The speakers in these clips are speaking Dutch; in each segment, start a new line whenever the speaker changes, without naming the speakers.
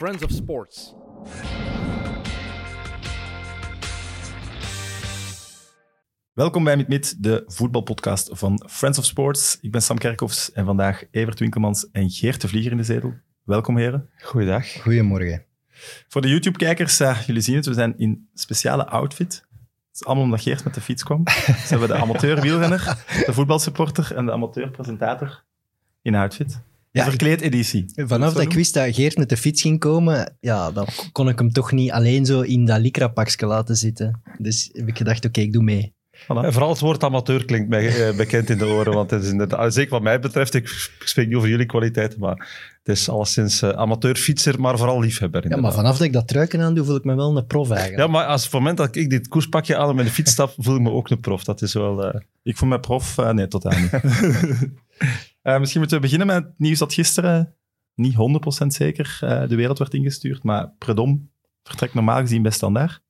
Friends of Sports.
Welkom bij Mit de voetbalpodcast van Friends of Sports. Ik ben Sam Kerkhoffs en vandaag Evert Winkelmans en Geert de Vlieger in de zetel. Welkom heren.
Goeiedag.
Goedemorgen.
Voor de YouTube-kijkers, uh, jullie zien het, we zijn in speciale outfit. Het is allemaal omdat Geert met de fiets kwam. Dus hebben we de amateur wielrenner, de voetbalsupporter en de amateur presentator in outfit. Ja, verkleed editie.
Vanaf dat ik wist dat Geert met de fiets ging komen, ja, dan kon ik hem toch niet alleen zo in dat lycra-pakje laten zitten. Dus heb ik gedacht, oké, ik doe mee.
Voilà. vooral het woord amateur klinkt mij eh, bekend in de oren, want het is inderdaad, zeker wat mij betreft, ik spreek niet over jullie kwaliteiten, maar het is alleszins uh, amateurfietser, maar vooral liefhebber.
Ja, maar vanaf dat ik dat truiken aan doe, voel ik me wel een prof eigenlijk.
Ja, maar als het moment dat ik dit koerspakje aan met de fiets stap, voel ik me ook een prof. Dat is wel... Uh...
Ik voel me prof, uh, nee, totaal niet. misschien moeten we beginnen met het nieuws dat gisteren, niet 100% zeker, de wereld werd ingestuurd, maar Predom vertrekt normaal gezien bij Standaard.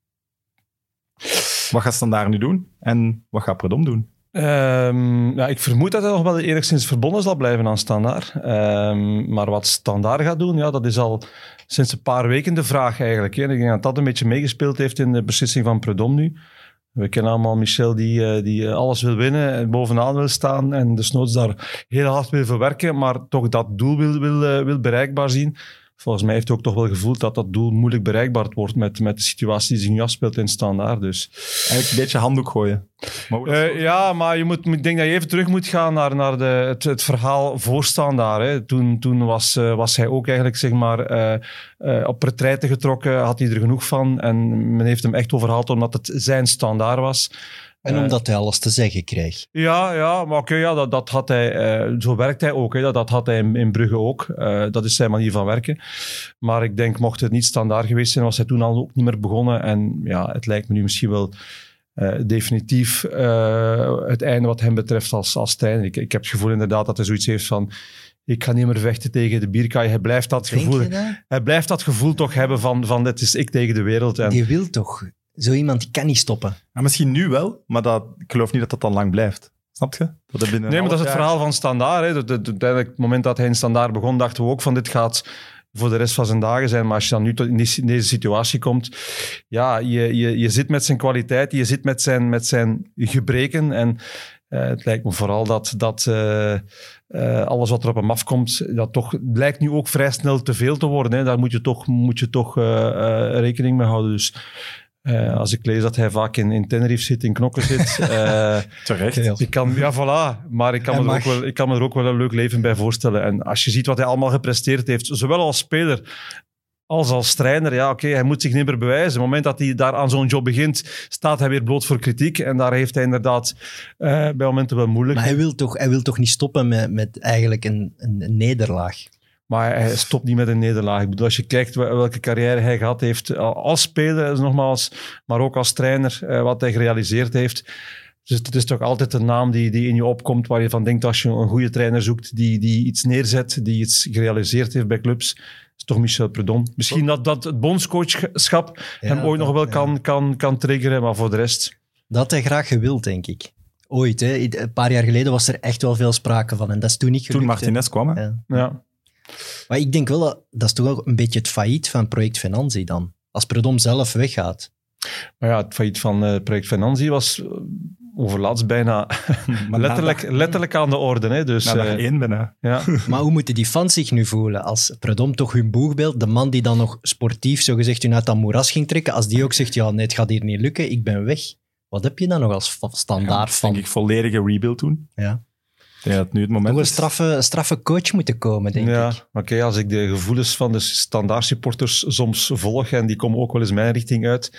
Wat gaat Standaard nu doen en wat gaat Predom doen?
Um, ja, ik vermoed dat hij nog wel enigszins verbonden zal blijven aan Standaard. Um, maar wat Standaard gaat doen, ja, dat is al sinds een paar weken de vraag eigenlijk. Hè. Ik denk dat dat een beetje meegespeeld heeft in de beslissing van Predom nu. We kennen allemaal Michel die, uh, die alles wil winnen en bovenaan wil staan en desnoods daar heel hard wil verwerken, maar toch dat doel wil, wil, uh, wil bereikbaar zien volgens mij heeft hij ook toch wel gevoeld dat dat doel moeilijk bereikbaar wordt met, met de situatie die zich nu afspeelt in standaard. Dus.
Eigenlijk een beetje handdoek gooien.
Uh, ja, maar je moet, ik denk dat je even terug moet gaan naar, naar de, het, het verhaal voor standaard. Hè. Toen, toen was, uh, was hij ook eigenlijk zeg maar, uh, op retraite getrokken, had hij er genoeg van. En men heeft hem echt overhaald omdat het zijn standaard was.
En uh, omdat hij alles te zeggen kreeg.
Ja, ja maar oké, ja, dat, dat had hij, uh, zo werkt hij ook. Hè, dat, dat had hij in, in Brugge ook. Uh, dat is zijn manier van werken. Maar ik denk, mocht het niet standaard geweest zijn, was hij toen al ook niet meer begonnen. En ja, het lijkt me nu misschien wel definitief het einde wat hem betreft als, als trainer. Ik, ik heb het gevoel inderdaad dat hij zoiets heeft van ik ga niet meer vechten tegen de bierkaai. Hij blijft dat, gevoel, hij blijft dat gevoel toch hebben van, van dit is ik tegen de wereld. En,
Die wil toch zo iemand kan niet stoppen.
Ja, misschien nu wel, maar dat, ik geloof niet dat dat dan lang blijft. Snap je?
Dat nee, maar dat is het verhaal van Standaard. Hè. Uiteindelijk, het moment dat hij in Standaard begon, dachten we ook van dit gaat voor de rest van zijn dagen zijn. Maar als je dan nu tot in, deze situatie komt, ja, je, je, je zit met zijn kwaliteit, je zit met zijn, met zijn gebreken. En uh, het lijkt me vooral dat, dat uh, uh, alles wat er op hem afkomt, dat toch lijkt nu ook vrij snel te veel te worden. Hè. Daar moet je toch, moet je toch rekening mee houden. Dus uh, als ik lees dat hij vaak in, in Tenerife zit, in Knokken zit. Uh,
Terecht.
Ik kan, ja, voilà. Maar ik kan, me er ook wel, ik kan me er ook wel een leuk leven bij voorstellen. En als je ziet wat hij allemaal gepresteerd heeft, zowel als speler als als trainer, ja, oké, hij moet zich niet meer bewijzen. Op het moment dat hij daar aan zo'n job begint, staat hij weer bloot voor kritiek. En daar heeft hij inderdaad uh, bij momenten wel moeilijk.
Maar hij wil toch, hij wil toch niet stoppen met, met eigenlijk een, een, een nederlaag?
Maar hij stopt niet met een nederlaag. Ik bedoel, als je kijkt welke carrière hij gehad heeft als speler, nogmaals, maar ook als trainer, eh, wat hij gerealiseerd heeft. Dus het is toch altijd een naam die, die in je opkomt, waar je van denkt als je een goede trainer zoekt, die, die iets neerzet, die iets gerealiseerd heeft bij clubs, is toch Michel Predom. Misschien dat, dat het bondscoachschap ja, hem ooit nog wel ja. kan, kan, kan triggeren, maar voor de rest...
Dat had hij graag gewild, denk ik. Ooit, hè. een paar jaar geleden was er echt wel veel sprake van en dat is toen niet gelukt.
Toen Martinez kwam, hè?
Ja. ja.
Maar ik denk wel dat dat is toch wel een beetje het failliet van project Finantie dan. Als Predom zelf weggaat.
Maar ja, het failliet van uh, project Finantie was overlaatst bijna letterlijk, letterlijk aan de orde. Hè? Dus,
na dag uh, één bijna.
Ja.
maar hoe moeten die fans zich nu voelen als Predom toch hun boegbeeld, de man die dan nog sportief zogezegd hun uit dat moeras ging trekken, als die ook zegt, ja nee, het gaat hier niet lukken, ik ben weg. Wat heb je dan nog als standaard
ja,
van?
Denk ik volledige rebuild doen.
Ja.
Ja, dat nu het moment
een straffe, straffe coach moeten komen, denk
ja,
ik.
Oké, okay, als ik de gevoelens van de standaard supporters soms volg, en die komen ook wel eens mijn richting uit,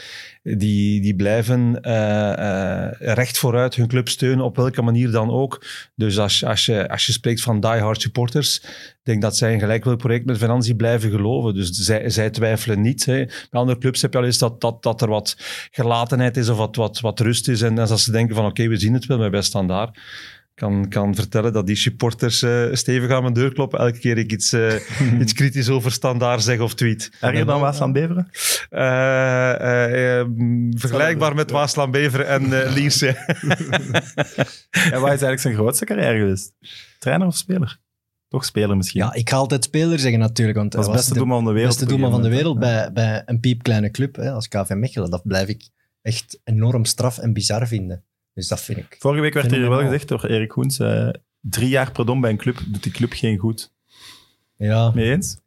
die, die blijven uh, uh, recht vooruit hun club steunen, op welke manier dan ook. Dus als, als, je, als je spreekt van die-hard supporters, denk dat zij een gelijk welk project met Financiën blijven geloven. Dus zij, zij twijfelen niet. Hè. Bij andere clubs heb je al eens dat, dat, dat er wat gelatenheid is of wat, wat, wat rust is. En als ze denken van oké, okay, we zien het wel bij standaard kan, kan vertellen dat die supporters uh, stevig aan mijn deur kloppen elke keer ik iets, uh, iets kritisch over standaard zeg of tweet.
Erger dan Waasland Beveren?
Uh, vergelijkbaar met Waasland Beveren en Lierse.
en wat is eigenlijk zijn grootste carrière geweest? Trainer of speler? Toch speler misschien.
Ja, ik ga altijd speler zeggen natuurlijk. Want
dat is
hij
het beste doelman van de wereld.
beste doelman van de wereld bij, bij een piepkleine club hè, als KV Mechelen. Dat blijf ik echt enorm straf en bizar vinden. Dus dat vind ik.
Vorige week werd er hier wel gezegd door Erik Hoens, eh, drie jaar per dom bij een club doet die club geen goed.
Ja,
Mee eens?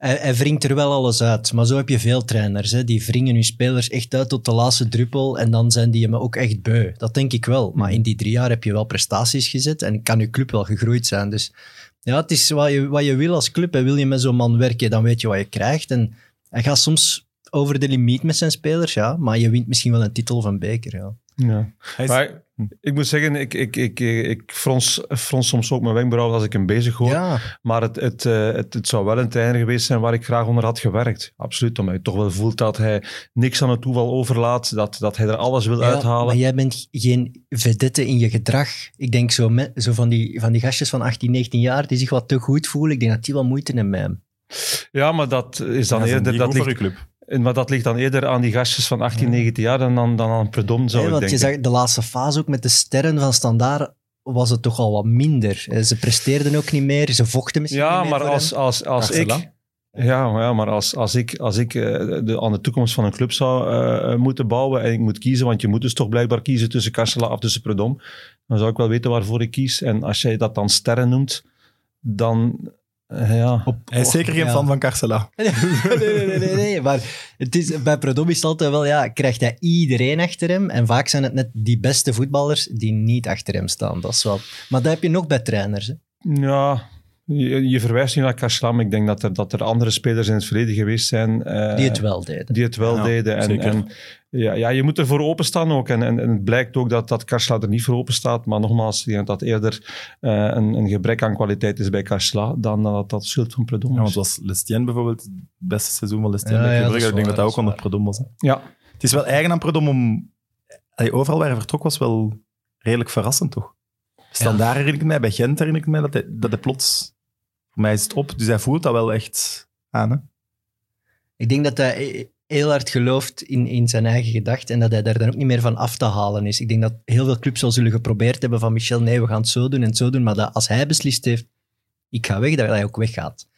hij, hij wringt er wel alles uit. Maar zo heb je veel trainers. Hè. Die wringen hun spelers echt uit tot de laatste druppel. En dan zijn die hem ook echt beu. Dat denk ik wel. Maar in die drie jaar heb je wel prestaties gezet. En kan je club wel gegroeid zijn. Dus ja, het is wat je, wat je wil als club. En wil je met zo'n man werken, dan weet je wat je krijgt. En hij gaat soms over de limiet met zijn spelers. Ja. Maar je wint misschien wel een titel of een beker. Ja.
Ja.
Hij is-
Maar ik moet zeggen, ik, ik, ik, ik frons, frons soms ook mijn wenkbrauwen als ik hem bezig hoor.
ja.
Maar het, het, eh, het, het zou wel een trainer geweest zijn waar ik graag onder had gewerkt. Absoluut, omdat je toch wel voelt dat hij niks aan het toeval overlaat, dat, dat hij er alles wil
Ja,
uithalen.
Maar jij bent geen vedette in je gedrag. Ik denk zo, met, zo van, die, van die gastjes van 18, 19 jaar die zich wat te goed voelen. Ik denk dat die wel moeite hebben met hem.
Ja, maar dat is dan
dat is
eerder...
niet
Dat ligt,
je club.
maar dat ligt dan eerder aan die gastjes van 18, 19 jaar dan, dan, dan aan Predom, zou ik
want je
denken.
zag de laatste fase ook met de sterren van Standaard was het toch al wat minder. Eh, Ze presteerden ook niet meer, ze vochten misschien
Ja,
niet meer
maar als, als, als ik... Ja, maar ja, maar als, als ik, als ik eh, de, aan de toekomst van een club zou eh, moeten bouwen en ik moet kiezen, want je moet dus toch blijkbaar kiezen tussen Karsela of tussen Predom, dan zou ik wel weten waarvoor ik kies. En als jij dat dan sterren noemt, dan... eh, ja.
Hij is zeker geen
ja.
fan van Carcela.
Nee, nee, nee, nee, nee. Maar het is, bij Predom is het altijd wel, ja, krijgt hij iedereen achter hem. En vaak zijn het net die beste voetballers die niet achter hem staan. Dat is wel... Maar dat heb je nog bij trainers. Hè.
Ja, je, je verwijst nu naar Karslam. Ik denk dat er, dat er andere spelers in het verleden geweest zijn. eh,
Die het wel deden.
Die het wel
Ja,
deden. En,
zeker.
en ja, ja, je moet ervoor openstaan ook. En, en, en het blijkt ook dat, dat Karsla er niet voor open staat. Maar nogmaals, ik denk dat dat eerder eh, een, een gebrek aan kwaliteit is bij Karsla dan dat dat schuld van Predom
Ja,
is.
want was Lestien bijvoorbeeld het beste seizoen van Lestien
Ja, ja, dat
Ik denk dat dat
dat
ook onder Predom was. hè.
Ja,
Het is wel eigen aan Predom om... Allee, overal waar hij vertrok was wel redelijk verrassend, toch? Standaard herinner ik mij, bij Gent herinner ik mij dat hij, dat hij plots... Voor mij is het op, dus hij voelt dat wel echt aan. Hè?
Ik denk dat hij heel hard gelooft in, in zijn eigen gedacht en dat hij daar dan ook niet meer van af te halen is. Ik denk dat heel veel clubs al zullen geprobeerd hebben van Michel, nee, we gaan het zo doen en het zo doen, maar dat als hij beslist heeft, ik ga weg, dat hij ook weggaat.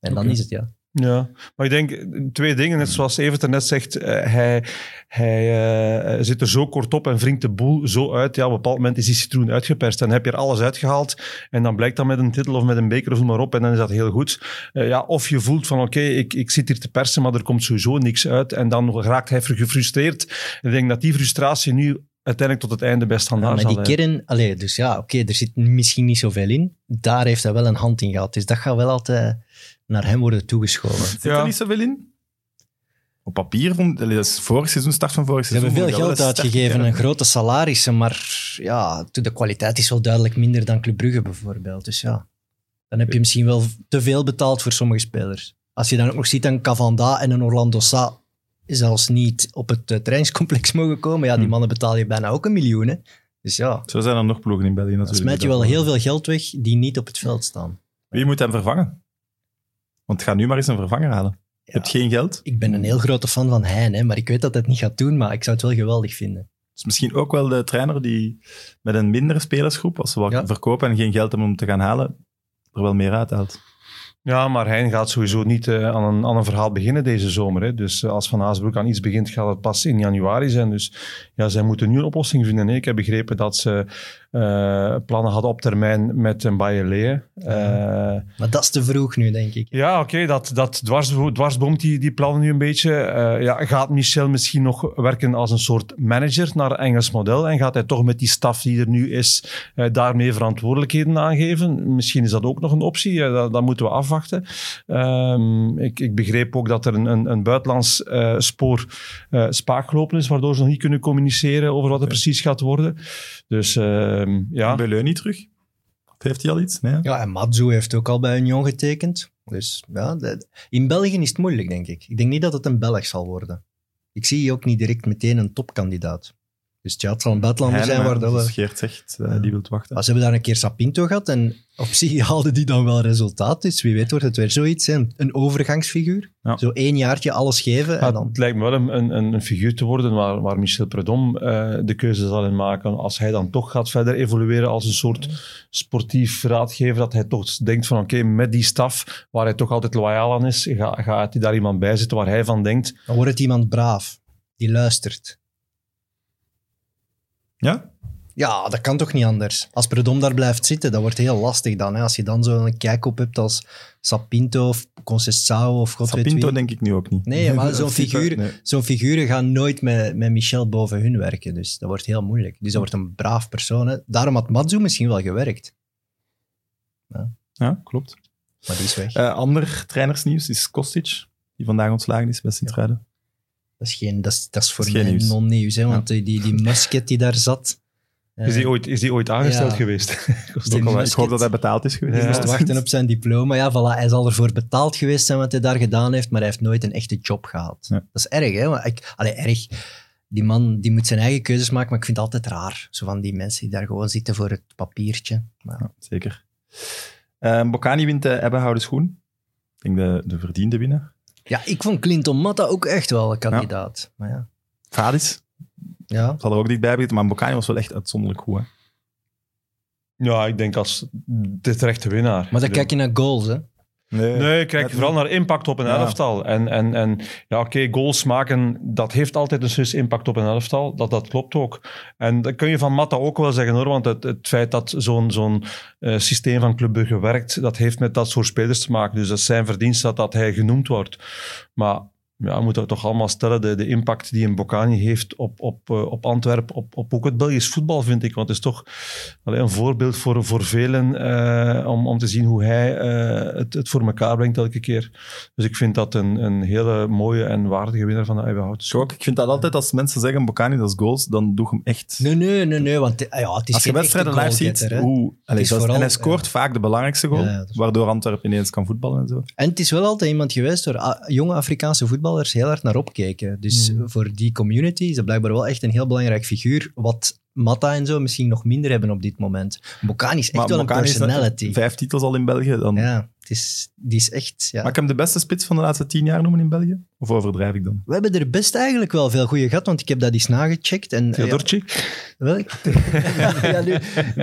En dan is het, ja.
Ja, maar ik denk eh, twee dingen. Net zoals Evert er net zegt, eh, hij, hij eh, zit er zo kort op en wringt de boel zo uit. Ja, op een bepaald moment is die citroen uitgeperst en dan heb je er alles uitgehaald. En dan blijkt dat met een titel of met een beker of maar op en dan is dat heel goed. Ja, of je voelt van oké, ik, ik zit hier te persen, maar er komt sowieso niks uit. En dan raakt hij gefrustreerd. Ik denk dat die frustratie nu uiteindelijk tot het einde best
Ja,
standaard
maar die kern, allee, dus ja, oké, er zit misschien niet zoveel in. Daar heeft hij wel een hand in gehad. Dus dat gaat wel altijd naar hem worden toegeschoven.
Zit
Ja.
er niet zoveel in? Op papier vond dat is vorig seizoen, start van vorig
Ze hebben
seizoen.
veel geld uitgegeven en grote salarissen, maar ja, de kwaliteit is wel duidelijk minder dan Club Brugge bijvoorbeeld. Dus ja, dan heb je misschien wel te veel betaald voor sommige spelers. Als je dan ook nog ziet een Cavanda en een Orlando Sa zelfs niet op het eh, trainingscomplex mogen komen, ja, die
Hm.
mannen betaal je bijna ook een miljoen. Hè. Dus ja,
Zo zijn er nog ploegen in België
dan
natuurlijk.
smijt je wel heel veel geld weg die niet op het veld staan.
Wie moet hem vervangen? Want ga nu maar eens een vervanger halen. Je hebt geen geld.
Ik ben een heel grote fan van Hein, hè, maar ik weet dat hij het niet gaat doen, maar ik zou het wel geweldig vinden.
Dus misschien ook wel de trainer die met een mindere spelersgroep, als ze wat
Ja.
verkopen en geen geld hebben om te gaan halen, er wel meer uithaalt.
Ja, maar hij gaat sowieso niet eh, aan, een, aan een verhaal beginnen deze zomer. Hè. Dus eh, als Van Haasbroek aan iets begint, gaat het pas in januari zijn. Dus ja, zij moeten nu een oplossing vinden. hè. Ik heb begrepen dat ze eh, plannen hadden op termijn met een Bayerlee. Eh
Maar dat is te vroeg nu, denk ik.
ja, oké, dat, dat dwars, dwarsboomt die, die plannen nu een beetje. Eh, ja, gaat Michel misschien nog werken als een soort manager naar Engels model? En gaat hij toch met die staf die er nu is, daarmee verantwoordelijkheden aangeven? Misschien is dat ook nog een optie, dat, dat moeten we afwachten. Ehm, ik, ik begreep ook dat er een, een, een buitenlands spoor eh, spaak gelopen is, waardoor ze nog niet kunnen communiceren over wat er precies gaat worden. Dus ehm, ja.
Beleu niet terug? Of heeft hij al iets? Nee.
Ja, en Matsu heeft ook al bij Union getekend. Dus ja, de- in België is het moeilijk, denk ik. Ik denk niet dat het een Belg zal worden. Ik zie ook niet direct meteen een topkandidaat. Dus Dus ja, het zal een buitenlander zijn waar dat we...
Zoals Geert zegt, eh, die wilt wachten.
Ze hebben daar een keer Sapinto gehad en op zich haalden die dan wel resultaat. Dus wie weet wordt het weer zoiets, hè. een overgangsfiguur.
Ja.
Zo één jaartje alles geven en dan...
Het lijkt me wel een, een, een figuur te worden waar, waar Michel Predom eh, de keuze zal in maken. Als hij dan toch gaat verder evolueren als een soort sportief raadgever, dat hij toch denkt van oké, met die staf, waar hij toch altijd loyaal aan is, ga- gaat hij daar iemand bij zitten waar hij van denkt,
Dan wordt het iemand braaf, die luistert.
Ja?
Ja, dat kan toch niet anders. Als Predom daar blijft zitten, dat wordt heel lastig dan. Hè. Als je dan zo'n kijk op hebt als Sapinto of Conceição of god weet
Sapinto
wie.
denk ik nu ook niet.
Nee, maar zo'n figuur,
nee.
zo'n figuren gaan nooit met, met Michel boven hun werken. Dus dat wordt heel moeilijk. Dus dat wordt een braaf persoon. Hè. Daarom had Matsu misschien wel gewerkt.
Ja, klopt.
Maar die is weg.
Eh, ander trainersnieuws is Kostic, die vandaag ontslagen is bij Sint-Truiden.
Dat is, geen, dat is, dat is voor
Dat is geen
mij
nieuws.
non-nieuws. Hè, want die, die, die Musket die daar zat... eh,
is die ooit, is die ooit aangesteld
ja.
geweest?
Ik hoop dat hij betaald is geweest.
Ja.
moest wachten op zijn diploma. Ja, voilà, hij zal ervoor betaald geweest zijn wat hij daar gedaan heeft, maar hij heeft nooit een echte job gehad.
Ja.
Dat is erg, hè? Want ik, allee, erg. Die man die moet zijn eigen keuzes maken, maar ik vind het altijd raar. Zo van die mensen die daar gewoon zitten voor het papiertje. Maar,
Ja, zeker. Eh Bocani wint de Ebbenhouden schoen. Ik denk de, de verdiende winnaar.
Ja, ik vond Clinton Matta ook echt wel een kandidaat. Maar ja.
Vadis
ja.
zal er ook dichtbij zitten, maar Bocani was wel echt uitzonderlijk goed. Hè?
Ja, ik denk als de terechte winnaar.
Maar dan kijk je naar goals, hè?
Nee,
Nee, kijk vooral naar impact op een
Ja.
elftal. En, en, en ja, oké, goals maken, dat heeft altijd een zus impact op een elftal. Dat, dat klopt ook. En dat kun je van Matta ook wel zeggen hoor, want het, het feit dat zo'n zo'n eh, systeem van Club Brugge werkt, dat heeft met dat soort spelers te maken. Dus dat is zijn verdienst dat, dat hij genoemd wordt. Maar ja, we moeten toch allemaal stellen, de, de impact die een Bocani heeft op, op, eh, op Antwerpen, op, op ook het Belgisch voetbal, vind ik. Want het is toch allee, een voorbeeld voor, voor velen eh, om, om te zien hoe hij eh, het, het voor elkaar brengt elke keer. Dus ik vind dat een, een hele mooie en waardige winnaar van de Eibenhout.
Ook. Ik vind dat altijd als mensen zeggen Bocani dat is goals, dan doe ik hem echt.
Nee, nee, nee, nee. Want ja, het is
Als je wedstrijden live ziet,
hè.
hoe,
vooral-
en hij scoort vaak de belangrijkste goal,
Ja,
waardoor Antwerpen ineens kan voetballen en zo.
En het is wel altijd iemand geweest waar ah, jonge Afrikaanse voetballers heel hard naar opkeken. Dus
Mm.
voor die community is dat blijkbaar wel echt een heel belangrijk figuur. Wat Matta en zo misschien nog minder hebben op dit moment. Bocani is echt
Maar
wel
Bocani
een personality.
vijf titels al in België. Dan...
Ja, het is, die is echt... Ja.
Mag ik hem de beste spits van de laatste tien jaar noemen in België? Of overdrijf ik dan?
We hebben er best eigenlijk wel veel goede gehad, want ik heb dat eens nagecheckt. En,
Theodorczyk?
ja, wel, ik- ja, nu,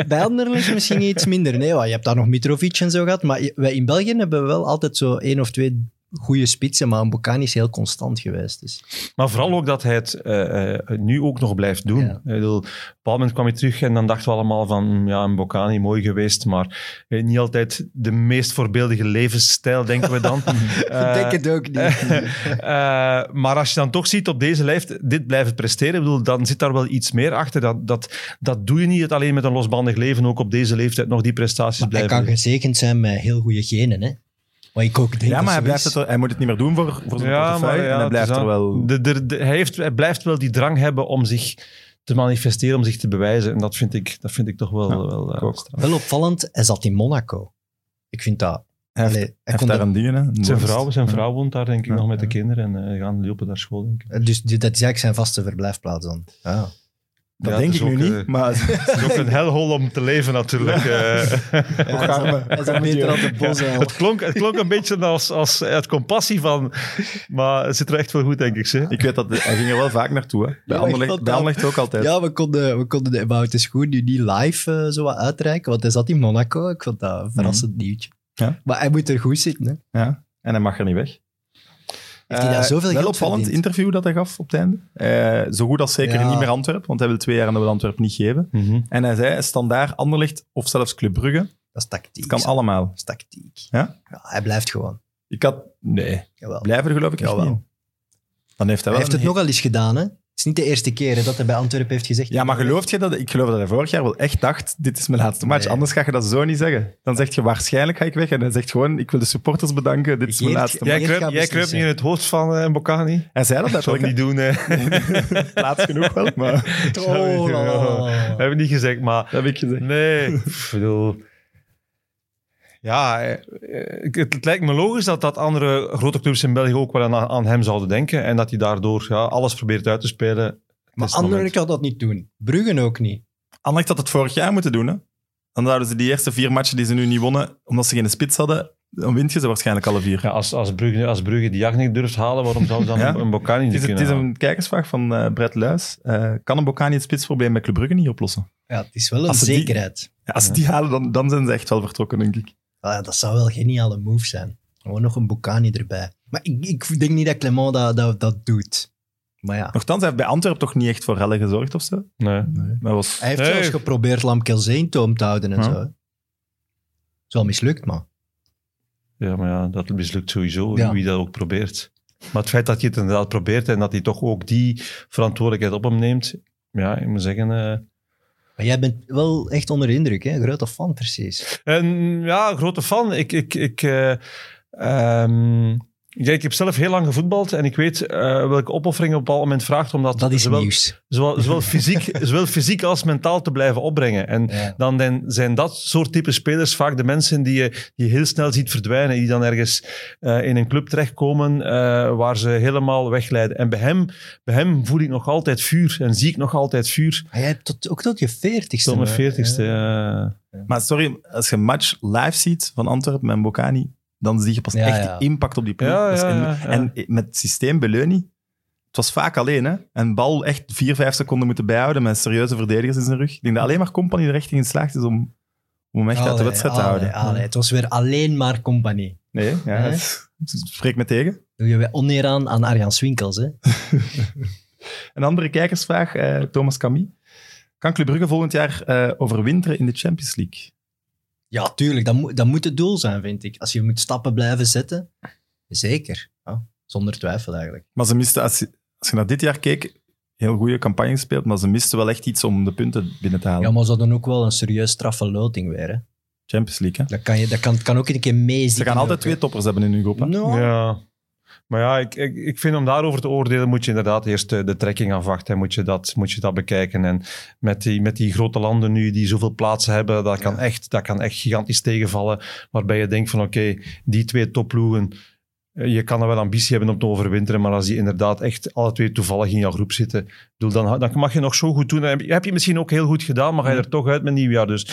bij Anderlecht misschien iets minder. Nee, je hebt daar nog Mitrovic en zo gehad. Maar wij in België hebben we wel altijd zo één of twee goede spitsen, maar een Bocani is heel constant geweest. Dus.
Maar vooral ook dat hij het eh, eh, nu ook nog blijft doen.
Ja.
Ik bedoel, op een bepaald moment kwam hij terug en dan dachten we allemaal van, ja, een Bocani, mooi geweest, maar eh, niet altijd de meest voorbeeldige levensstijl, denken we dan. Eh,
het ook niet.
Maar als je dan toch ziet op deze lijst dit blijven presteren, bedoel, dan zit daar wel iets meer achter. Dat, dat, dat doe je niet alleen met een losbandig leven, ook op deze leeftijd nog die prestaties
Maar hij
blijven.
kan gezegend zijn met heel goede genen, hè? Ik ook denk.
Ja, maar hij, blijft het er- hij moet het niet meer doen voor, voor zijn portefeuille. en hij
het
blijft
is
er
aan-
wel...
de- de- de- hij, heeft, hij blijft wel die drang hebben om zich te manifesteren, om zich te bewijzen. En dat vind ik, dat vind ik toch wel...
Ja,
wel eh,
ik ook.
straf.
Wel opvallend, hij zat in Monaco. Ik vind dat...
Hij heeft,
Allee,
hij
hij
heeft
kon
daar een ding, hè. een
Zijn
worst.
vrouw, zijn
Ja.
vrouw woont daar denk ik
Ja,
nog met de
ja.
kinderen en eh, gaan lopen naar school, denk ik.
Dus die- dat is eigenlijk zijn vaste verblijfplaats dan. Ja.
Dat
Ja,
denk ik
is
nu
ook,
niet,
eh,
maar...
Het is ook een hel om te leven natuurlijk. eh.
Is.
Het klonk, het klonk een beetje als, als uit compassie van... Maar het zit er echt wel goed, denk ik. Ze.
Ik weet dat hij ging er wel vaak naartoe. Hè. Bij,
ik
Anderlecht, bij ook altijd.
Ja, we konden, we konden de About the Schoen nu niet live eh, zo wat uitreiken, want hij zat in Monaco. Ik vond dat een verrassend nieuwtje.
Ja.
Maar hij moet er goed zitten. Hè.
Ja, en hij mag er niet weg.
Heeft hij daar
Eh,
zoveel
Wel
geld
opvallend interview dat hij gaf op het einde. Eh, zo goed als zeker
Ja.
niet meer Antwerpen, want hij wil twee jaar aan de Antwerpen niet geven. En hij zei, standaard Anderlecht of zelfs Club Brugge,
Dat is tactiek.
het kan
zo.
allemaal.
Dat is tactiek.
Ja?
hij blijft gewoon.
Ik had... Nee,
Jawel.
blijven er geloof ik
Jawel.
niet in. Dan heeft hij
Hij
wel
heeft het nogal eens gedaan, hè? Het is niet de eerste keer hè, dat hij bij Antwerpen heeft gezegd...
Ja, maar geloof je dat? Ik geloof dat hij vorig jaar wel echt dacht, dit is mijn laatste match.
Nee.
Anders ga je dat zo niet zeggen. Dan zeg je, waarschijnlijk ga ik weg. En hij zegt gewoon, ik wil de supporters bedanken, dit is mijn
Geert-
laatste
Jij
match.
Jij kruipt niet in het hoofd van Mbokani?
Hij zei dat
Ik zou het niet doen. hè.
Plaats genoeg wel, maar
Oh.
Dat heb ik niet gezegd, maar...
dat heb ik gezegd.
Nee, ik bedoel... Ja, eh, eh, het, het lijkt me logisch dat, dat andere grote clubs in België ook wel aan, aan hem zouden denken. En dat hij daardoor ja, alles probeert uit te spelen
Maar
is het.
Anderlecht gaat dat niet doen. Bruggen ook niet.
Anderlecht had het vorig jaar moeten doen. Hè? Dan zouden ze die eerste vier matchen die ze nu niet wonnen, omdat ze geen spits hadden, dan wint je ze waarschijnlijk alle vier.
Ja, als, als, Brugge, als Brugge die jacht niet durft halen, waarom zou ze dan
Ja.
een, een Bocani
Het
niet
is, het
kunnen
is
halen?
een kijkersvraag van eh Brett Luis. Eh, kan een Bocani het spitsprobleem bij Club Brugge niet oplossen?
Ja, het is wel een
Als ze die-
zekerheid.
Ja, als ze die halen, dan, dan zijn ze echt wel vertrokken, denk ik.
Ah, ja, dat zou wel een geniale move zijn. Gewoon nog een Bocani erbij. Maar ik, ik denk niet dat Clement dat, dat, dat doet. Maar ja,
Nochtans, hij heeft bij Antwerpen toch niet echt voor rellen gezorgd of zo.
Nee.
Maar was...
hij heeft
Nee.
zelfs geprobeerd Lamkelzee in toom te houden en
Ja.
zo. Is wel mislukt, maar...
Ja, maar ja, dat mislukt sowieso,
Ja.
wie dat ook probeert. Maar het feit dat je het inderdaad probeert en dat hij toch ook die verantwoordelijkheid op hem neemt, ja, ik moet zeggen... eh,
Maar jij bent wel echt onder de indruk, hè? Grote fan, precies.
En ja, grote fan. Ik, ik, ik, eh, ehm, ja, ik heb zelf heel lang gevoetbald en ik weet eh, welke opoffering op een bepaald moment vraagt om dat,
Dat is
zowel,
nieuws.
zowel, zowel, fysiek, zowel fysiek als mentaal te blijven opbrengen. En
Ja.
dan zijn dat soort type spelers vaak de mensen die je, die je heel snel ziet verdwijnen, die dan ergens eh, in een club terechtkomen eh, waar ze helemaal wegleiden. En bij hem, bij hem voel ik nog altijd vuur en zie ik nog altijd vuur.
Maar jij hebt tot, ook tot je veertigste.
Tot mijn veertigste.
Ja.
Maar sorry, als je een match live ziet van Antwerpen met Bocani, dan zie je pas echt de impact op die ploeg.
Ja.
En met het systeem Beleuni, het was vaak alleen. Hè? En bal echt vier, vijf seconden moeten bijhouden met serieuze verdedigers in zijn rug. Ik denk dat alleen maar Company er echt in geslaagd is om, om hem echt uit de
Allee,
wedstrijd te
allee,
houden.
allee. Het was weer alleen maar compagnie.
Nee, ja,
Nee?
het- spreek me tegen.
Doe je weer oneer aan aan Arjan Swinkels, hè?
Een andere kijkersvraag, eh, Thomas Camille. Kan Club Brugge volgend jaar eh, overwinteren in de Champions League?
Ja, tuurlijk. Dat, moet dat moet het doel zijn, vind ik. Als je moet stappen blijven zetten, zeker. Ja, zonder twijfel eigenlijk.
Maar ze misten, als je, als je naar dit jaar keek, heel goede campagne gespeeld, maar ze misten wel echt iets om de punten binnen te halen.
Ja, maar ze hadden ook wel een serieus straffe loting weer. Hè?
Champions League, hè?
Dat kan, je, dat kan, kan ook een keer meezitten.
Ze gaan altijd
ook,
twee toppers hebben in hun groep. hè?
Nou,
Ja. Maar ja, ik, ik, ik vind om daarover te oordelen moet je inderdaad eerst de, de trekking afwachten en moet je dat, moet je dat bekijken. En met die, met die grote landen nu die zoveel plaatsen hebben, dat kan,
Ja.
echt, dat kan echt gigantisch tegenvallen. Waarbij je denkt van oké, die twee topploegen, je kan er wel ambitie hebben om te overwinteren, maar als die inderdaad echt alle twee toevallig in jouw groep zitten, dan, dan mag je nog zo goed doen. Dan heb je, misschien ook heel goed gedaan, maar ga je er toch uit met nieuwjaar. Dus,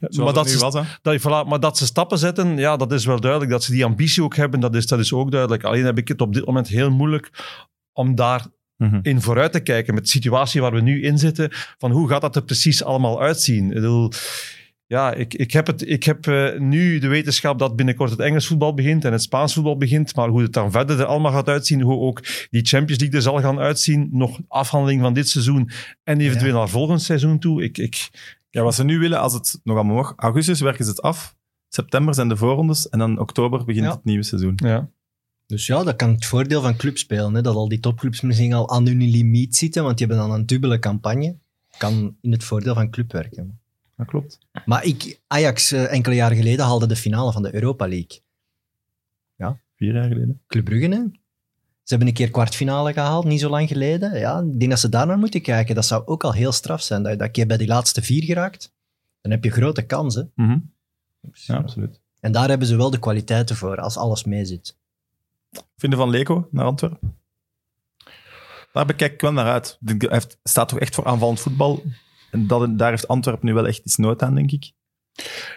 Zoals
maar dat ze
was,
dat, voilà, maar dat ze stappen zetten, ja, dat is wel duidelijk. Dat ze die ambitie ook hebben, dat is, dat is ook duidelijk. Alleen heb ik het op dit moment heel moeilijk om daarin
Mhm.
vooruit te kijken met de situatie waar we nu in zitten. Van hoe gaat dat er precies allemaal uitzien? Ik bedoel, ja, ik, ik heb, het, ik heb eh, nu de wetenschap dat binnenkort het Engels voetbal begint en het Spaans voetbal begint. Maar hoe het dan verder er allemaal gaat uitzien, hoe ook die Champions League er zal gaan uitzien, nog afhandeling van dit seizoen en eventueel naar volgend seizoen toe. Ik, ik,
Ja, wat ze nu willen, als het nog allemaal mag, augustus werken ze het af, september zijn de voorrondes en dan oktober begint
Ja.
het nieuwe seizoen.
ja.
Dus ja, dat kan het voordeel van clubs spelen. Hè? Dat al die topclubs misschien al aan hun limiet zitten, want die hebben dan een dubbele campagne. Kan in het voordeel van club werken.
Dat klopt.
Maar ik, Ajax eh, enkele jaren geleden haalde de finale van de Europa League.
Vier jaar geleden.
Club Brugge, hè? Ze hebben een keer kwartfinale gehaald, niet zo lang geleden. Ja, ik denk dat ze daar naar moeten kijken. Dat zou ook al heel straf zijn. Dat, dat je bij die laatste vier geraakt, dan heb je grote kansen.
Mhm. Ja, absoluut.
En daar hebben ze wel de kwaliteiten voor, als alles meezit.
Vinden van Leko naar Antwerpen? Daar bekijk ik wel naar uit. Hij heeft- staat toch echt voor aanvallend voetbal. En dat, daar heeft Antwerpen nu wel echt iets nood aan, denk ik.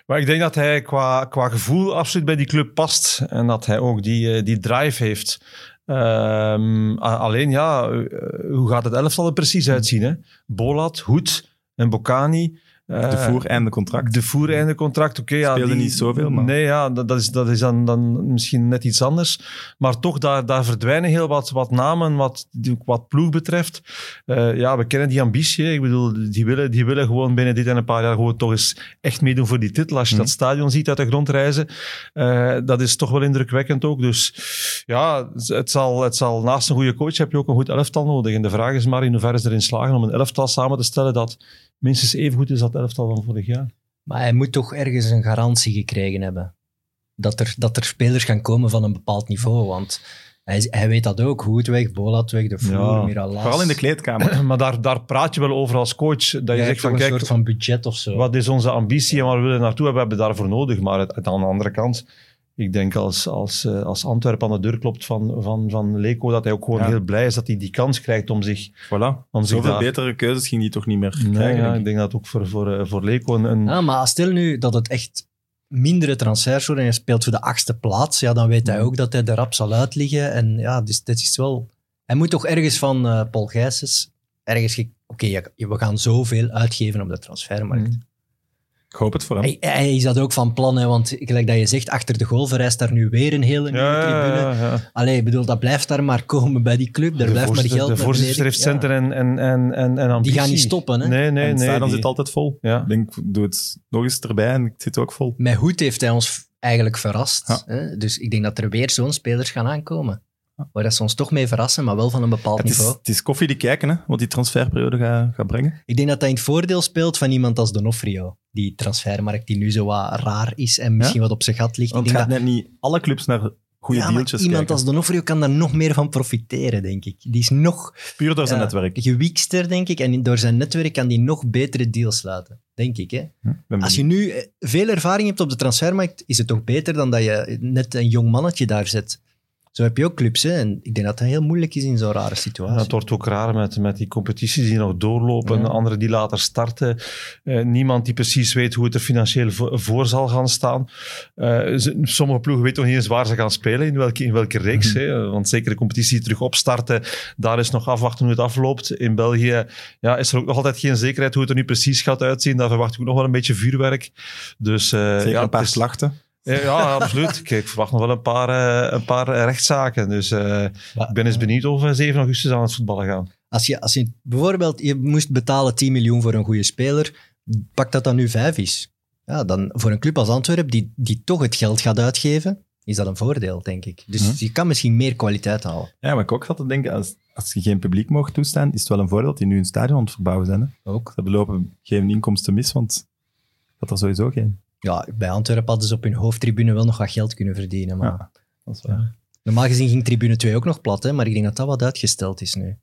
Maar ik denk dat hij qua, qua gevoel absoluut bij die club past. En dat hij ook die, eh, die drive heeft. Ehm, alleen ja, eh, hoe gaat het elftal er precies uitzien? Hè? Bolat, Hoed en Bocani.
De
Eh,
voer einde contract.
De voer contract, oké. ja,
Speelde
die-
niet zoveel, maar-
Nee, ja, dat, dat is, dat is dan, dan misschien net iets anders. Maar toch, daar, daar verdwijnen heel wat, wat namen wat, wat ploeg betreft. Eh, ja, we kennen die ambitie. Ik bedoel, die willen, die willen gewoon binnen dit en een paar jaar gewoon toch eens echt meedoen voor die titel. Als je
Mhm.
dat stadion ziet uit de grond reizen, eh, dat is toch wel indrukwekkend ook. Dus ja, het zal, het zal naast een goede coach heb je ook een goed elftal nodig. En de vraag is maar in hoeverre ze erin slagen om een elftal samen te stellen dat minstens even goed is als dat elftal van vorig jaar.
Maar hij moet toch ergens een garantie gekregen hebben. Dat er, dat er spelers gaan komen van een bepaald niveau. Want hij, hij weet dat ook. Hoed weg, Bolat weg, De Voer,
Ja,
Miralas.
Vooral in de kleedkamer.
Maar daar, daar praat je wel over als coach. Dat je zegt van,
een
kijk,
soort van budget of zo.
wat is onze ambitie en waar we willen naartoe hebben, hebben we daarvoor nodig. Maar het, het aan de andere kant, ik denk als, als, eh, als Antwerpen aan de deur klopt van, van, van Leco, dat hij ook gewoon
Ja.
heel blij is dat hij die kans krijgt om zich...
Voilà.
Om zich
Zoveel
daar-
betere keuzes ging hij toch niet meer
Nee,
krijgen.
ja,
denk
ik
ik.
denk dat ook voor, voor, eh, voor Leco een... een
Ja, maar stel nu dat het echt mindere transfers worden en je speelt voor de achtste plaats, ja, dan weet hij ook dat hij er rap zal uitliggen. En ja, dus dit is wel... Hij moet toch ergens van eh, Paul Gijsens ergens... ge- Oké, ja, we gaan zoveel uitgeven op de transfermarkt.
Mm.
Ik hoop het voor hem.
Hij, hij is dat ook van plan, hè, want gelijk dat je zegt, achter de goal vereist daar nu weer een hele nieuwe
ja,
tribune.
ja, ja.
Allee, ik bedoel, dat blijft daar maar komen bij die club. Daar
de
blijft maar geld
de voorzitter heeft centen en, en, en, en, en ambitie.
gaan niet stoppen, hè?
Nee, nee,
en het
nee. die-
zit altijd vol.
Ja.
Ik denk, doe het nog eens erbij en het zit ook vol.
Met Hoed heeft hij ons eigenlijk verrast.
Ja.
Hè? Dus ik denk dat er weer zo'n spelers gaan aankomen. Waar dat ze ons toch mee verrassen, maar wel van een bepaald
Het is,
niveau.
het is koffie die kijken, hè, wat die transferperiode gaat, gaat brengen.
Ik denk dat dat in het voordeel speelt van iemand als Donofrio. Die transfermarkt die nu zo wat raar is en misschien wat op zijn gat ligt.
Want
ik
het gaat
dat,
net niet alle clubs naar goede
ja, maar
dealtjes
iemand
kijken.
als Donofrio kan daar nog meer van profiteren, denk ik. Die is nog
Puur door zijn
ja,
netwerk.
gewiekster, denk ik. En door zijn netwerk kan die nog betere deals sluiten. Denk ik, hè.
Hm,
Als je nu eh, veel ervaring hebt op de transfermarkt, is het toch beter dan dat je net een jong mannetje daar zet. Zo heb je ook clubs, hè. En ik denk dat dat heel moeilijk is in zo'n rare
Ja,
situatie.
het wordt ook raar met, met die competities die nog doorlopen,
Ja.
anderen die later starten. Eh, niemand die precies weet hoe het er financieel voor, voor zal gaan staan. Eh, sommige ploegen weten nog niet eens waar ze gaan spelen, in welke, in welke reeks.
Mhm.
hè. Want zeker de competitie die terug opstarten, daar is nog afwachten hoe het afloopt. In België ja, is er ook nog altijd geen zekerheid hoe het er nu precies gaat uitzien. Daar verwacht ik ook nog wel een beetje vuurwerk. Dus, eh,
Zeker
ja,
een paar
het is-
slachten.
Ja, ja, absoluut. Kijk, ik verwacht nog wel een paar, eh, een paar eh, rechtszaken. Dus eh, ik ben eens benieuwd of we 7 augustus aan het voetballen gaan.
Als je, als je bijvoorbeeld, je moest betalen 10 miljoen voor een goede speler, pak dat dan nu 5 is. Ja, dan voor een club als Antwerpen, die, die toch het geld gaat uitgeven, is dat een voordeel, denk ik. Dus
Mhm.
je kan misschien meer kwaliteit halen.
Ja, maar ik ook zat te denken, als, als je geen publiek mocht toestaan, is het wel een voordeel dat die nu een stadion aan het verbouwen zijn. Hè?
Ook.
Ze belopen geen inkomsten mis, want dat er sowieso geen.
Ja, bij Antwerpen hadden ze op hun hoofdtribune wel nog wat geld kunnen verdienen. Maar
Ja, dat is waar.
Normaal gezien ging tribune 2 ook nog plat, hè, maar ik denk dat dat wat uitgesteld is nu.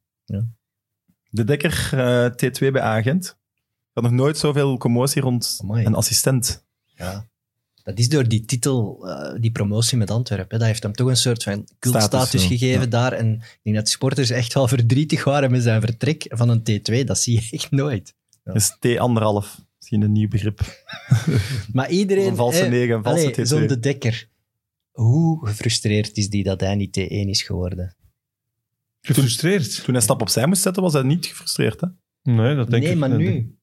De Dekker eh, T2 bij Agent. Ik had nog nooit zoveel commotie rond
Amai.
een assistent.
Ja. Dat is door die titel, eh, die promotie met Antwerpen. hè. Dat heeft hem toch een soort van cultstatus gegeven
Ja.
daar. En ik denk dat de sporters echt wel verdrietig waren met zijn vertrek van een T2. Dat zie je echt nooit. Ja.
Dat is T1,5. Misschien een nieuw begrip.
Maar iedereen...
Een valse
eh,
9, een valse
allee,
T2.
Zo'n de Dekker. Hoe gefrustreerd is die dat hij niet T1 is geworden?
Gefrustreerd?
Toen hij stap opzij moest zetten, was hij niet gefrustreerd. Hè?
Nee, dat denk
nee,
ik
maar
niet.
nu.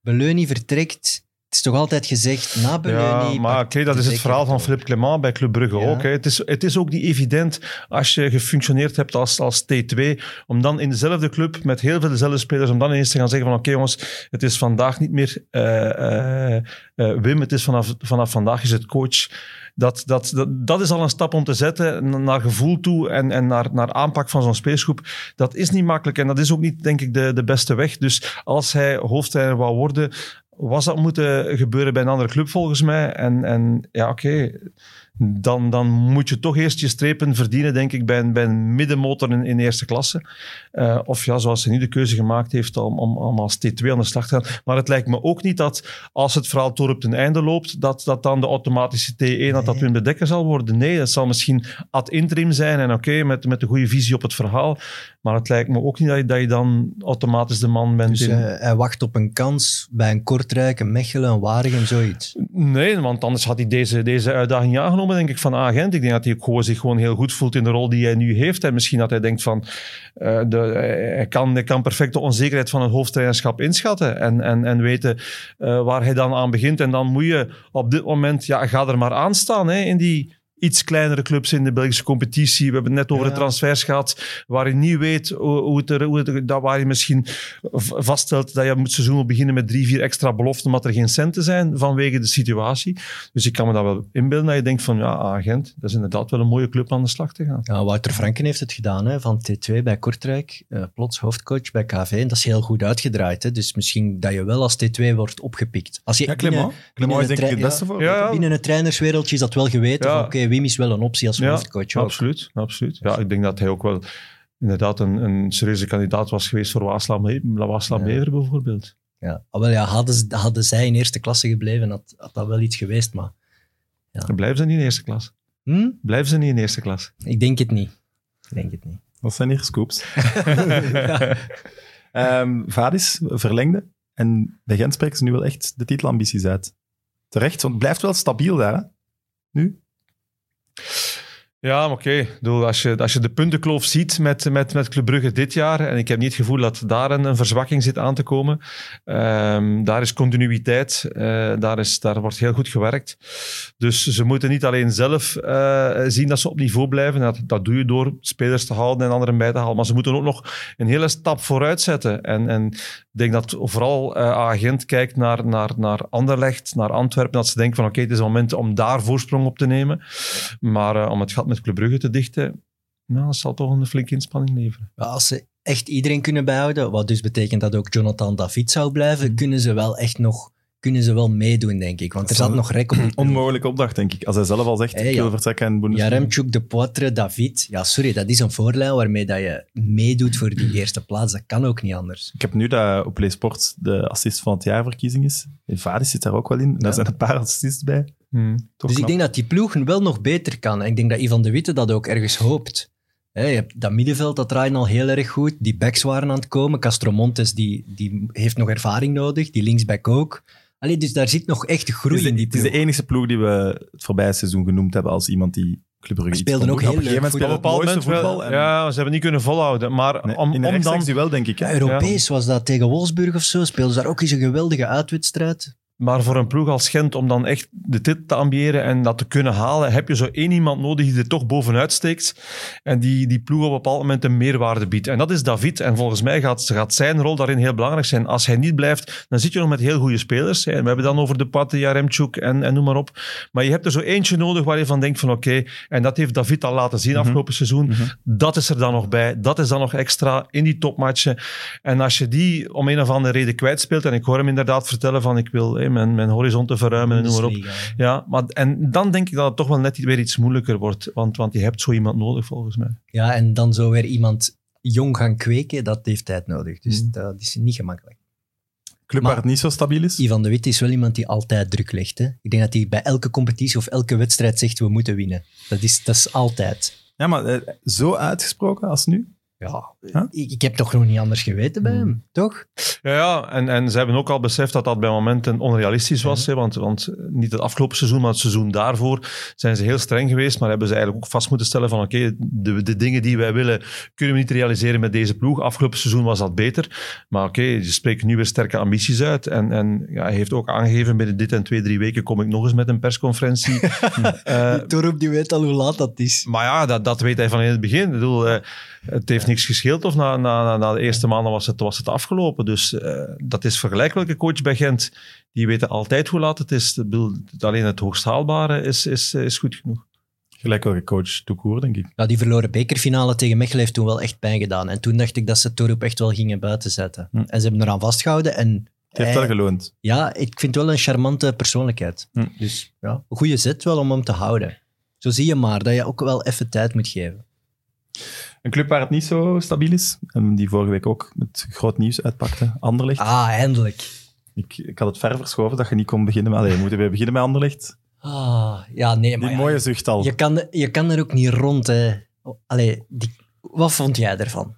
Beleuni vertrekt. Het is toch altijd gezegd, na Beleuni...
Ja, maar kijk, dat is het verhaal van Philippe Clement bij Club Brugge
Ja.
ook. Hè. Het, is, het is ook niet evident als je gefunctioneerd hebt als, als T2, om dan in dezelfde club met heel veel dezelfde spelers, om dan ineens te gaan zeggen van oké jongens, het is vandaag niet meer eh, eh, eh, Wim, het is vanaf, vanaf vandaag is het coach. Dat, dat, dat, dat is al een stap om te zetten na- naar gevoel toe en, en naar, naar aanpak van zo'n spelersgroep. Dat is niet makkelijk en dat is ook niet, denk ik, de, de beste weg. Dus als hij hoofdtrainer wou worden, was dat moeten gebeuren bij een andere club volgens mij. En, en ja, oké. Dan, dan moet je toch eerst je strepen verdienen, denk ik, bij een, bij een middenmotor in, in eerste klasse. Eh, of ja, zoals hij nu de keuze gemaakt heeft om, om, om als T2 aan de slag te gaan. Maar het lijkt me ook niet dat als het verhaal door op ten einde loopt, dat, dat dan de automatische T1, dat dat
Nee.
Wim de Dekker zal worden. Nee, dat zal misschien ad interim zijn en oké, met, met een goede visie op het verhaal. Maar het lijkt me ook niet dat je, dat je dan automatisch de man bent.
Dus
in-
eh, hij wacht op een kans bij een Kortrijk, een Mechelen, een Waregem, zoiets.
Nee, want anders had hij deze, deze uitdaging niet aangenomen, denk ik, van agent. Ik denk dat hij zich gewoon heel goed voelt in de rol die hij nu heeft. En misschien dat hij denkt van, eh, de, hij, kan, hij kan perfect de onzekerheid van een hoofdtrainerschap inschatten en, en, en weten eh, waar hij dan aan begint. En dan moet je op dit moment, ja, ga er maar aan staan hè, in die iets kleinere clubs in de Belgische competitie. We hebben het net over
Ja.
de transfers gehad, waar je niet weet hoe, hoe het er, hoe het dat waar je misschien vaststelt dat je moet seizoen wil beginnen met drie, vier extra beloften, omdat er geen centen zijn vanwege de situatie. Dus ik kan me dat wel inbeelden dat je denkt van, ja, agent, dat is inderdaad wel een mooie club aan de slag te gaan.
Ja, Wouter Franken heeft het gedaan, hè, van T2 bij Kortrijk, eh, plots hoofdcoach bij KV. En dat is heel goed uitgedraaid. Hè. Dus misschien dat je wel als T2 wordt opgepikt. Als je
Ja,
binnen,
Clement. Is denk ik het beste voor.
Ja, ja.
binnen het trainerswereldje is dat wel geweten. Van, Oké, Wim is wel een optie als
Ja,
hoofdcoach. ook.
absoluut, absoluut. Ja, ik denk dat hij ook wel inderdaad een, een serieuze kandidaat was geweest voor
Ja.
Bever bijvoorbeeld.
Ja. Ah, wel, ja, hadden, ze- hadden zij in eerste klasse gebleven, had, had dat wel iets geweest. Maar
Dan blijven ze niet in eerste klas.
Hm?
Blijven ze niet in eerste klas.
Ik denk het niet. Ik denk het niet.
Dat zijn hier scoops. Ehm, Vadis verlengde. En bij Gent spreken ze nu wel echt de titelambities uit. Terecht, want het blijft wel stabiel daar, hè? Nu?
Ja, oké. Bedoel, Als, je, als je de puntenkloof ziet met, met, met Club Brugge dit jaar, en ik heb niet het gevoel dat daar een, een verzwakking zit aan te komen, ehm, daar is continuïteit, eh, daar, is, daar wordt heel goed gewerkt. Dus ze moeten niet alleen zelf eh, zien dat ze op niveau blijven, dat, dat doe je door spelers te houden en anderen bij te halen, maar ze moeten ook nog een hele stap vooruit zetten. En, en ik denk dat vooral uh, agent kijkt naar, naar, naar Anderlecht, naar Antwerpen, dat ze denken van oké, het is het moment om daar voorsprong op te nemen. Maar uh, om het gat met Club Brugge te dichten, nou, dat zal toch een flinke inspanning leveren.
Ja, als ze echt iedereen kunnen behouden, wat dus betekent dat ook Jonathan David zou blijven,
Mhm.
kunnen ze wel echt nog kunnen ze wel meedoen, denk ik. Want er zat nog rek op ploeg.
Onmogelijke opdracht, denk ik. Als hij zelf al zegt,
Hey,
ik wil
ja.
vertrekken in Bundesliga.
Jaremchuk, De Poitre, David. Ja, sorry, dat is een voorlijn waarmee dat je meedoet voor die eerste plaats. Dat kan ook niet anders.
Ik heb nu dat op Play Sport de assist van het jaar verkiezing is. En Vadis zit daar ook wel in. Daar
Ja.
zijn een paar assists bij.
Hmm.
Toch
dus ik denk dat die ploeg wel nog beter kan. En ik denk dat Ivan de Witte dat ook ergens hoopt. Hè, je hebt dat middenveld, dat draaien al heel erg goed. Die backs waren aan het komen. Castro Montes, die, die heeft nog ervaring nodig. Die linksback ook. Allee, dus daar zit nog echt
Het
groei
is,
in die
het is
ploeg.
de enige ploeg die we het voorbije seizoen genoemd hebben als iemand die Club Brugge iets
Speelden ook heel
Op een gegeven
leuk
moment
Op
speelden het
moment
voetbal. en-
ja, ze hebben niet kunnen volhouden. Maar
Nee,
om,
in de
om dan,
wel, denk ik.
Ja, Europees was dat tegen Wolfsburg of zo. Speelden ze daar ook eens een geweldige uitwedstrijd.
Maar voor een ploeg als Gent, om dan echt de titel te ambiëren en dat te kunnen halen, heb je zo één iemand nodig die er toch bovenuit steekt en die die ploeg op een bepaald moment een meerwaarde biedt. En dat is David. En volgens mij gaat, gaat zijn rol daarin heel belangrijk zijn. Als hij niet blijft, dan zit je nog met heel goede spelers. We hebben dan over de Patte, Jaremchuk en, en noem maar op. Maar je hebt er zo eentje nodig waar je van denkt van oké, en dat heeft David al laten zien
Mhm.
afgelopen seizoen.
Mhm.
Dat is er dan nog bij. Dat is dan nog extra in die topmatchen. En als je die om een of andere reden kwijtspeelt, en ik hoor hem inderdaad vertellen van ik wil mijn, mijn horizon te verruimen en noem maar op. Ja, maar, en dan denk ik dat het toch wel net weer iets moeilijker wordt, want, want je hebt zo iemand nodig volgens mij.
Ja, en dan zo weer iemand jong gaan kweken, dat heeft tijd nodig. Dus
Mm.
dat is niet gemakkelijk.
Club
Maar-
waar het niet zo stabiel is.
Ivan de Wit is wel iemand die altijd druk legt. Hè? Ik denk dat hij bij elke competitie of elke wedstrijd zegt we moeten winnen. Dat is, dat is altijd.
Ja, maar eh, zo uitgesproken als nu?
Ja,
Huh?
ik, ik heb toch nog niet anders geweten bij hem, toch?
Ja, ja en, en ze hebben ook al beseft dat dat bij momenten onrealistisch was. hè, want, want niet het afgelopen seizoen, maar het seizoen daarvoor zijn ze heel streng geweest. Maar hebben ze eigenlijk ook vast moeten stellen van oké, de, de dingen die wij willen kunnen we niet realiseren met deze ploeg. Afgelopen seizoen was dat beter. Maar oké, ze spreken nu weer sterke ambities uit. En, en ja, hij heeft ook aangegeven binnen dit en twee, drie weken kom ik nog eens met een persconferentie. Eh,
Torup die weet al hoe laat dat is.
Maar ja, dat, dat weet hij van in het begin. Ik bedoel, eh, het heeft niks gescheeld of na, na, na- na de eerste maanden was het, was het afgelopen. Dus eh, dat is vergelijk welke coach bij Gent. Die weten altijd hoe laat het is. Alleen het hoogst haalbare is, is, is goed genoeg.
Gelijk welke coach toekoor, denk ik.
Ja, die verloren bekerfinale tegen Mechelen heeft toen wel echt pijn gedaan. En toen dacht ik dat ze Torup echt wel gingen buitenzetten.
Hm.
En ze hebben eraan vastgehouden. En
Het heeft
hij-
wel geloond.
ja, ik vind het wel een charmante persoonlijkheid.
Hm.
Dus ja, een goede zet wel om hem te houden. Zo zie je maar dat je ook wel even tijd moet geven.
Een club waar het niet zo stabiel is, en die vorige week ook met groot nieuws uitpakte, Anderlecht.
Ah, eindelijk.
Ik, ik had het ver verschoven dat je niet kon beginnen met... Allee, moeten we beginnen met Anderlecht?
Ah, ja, nee, maar
Die
ja,
mooie zucht al.
je, kan, je kan er ook niet rond. Hè. Allee, die, wat vond jij ervan?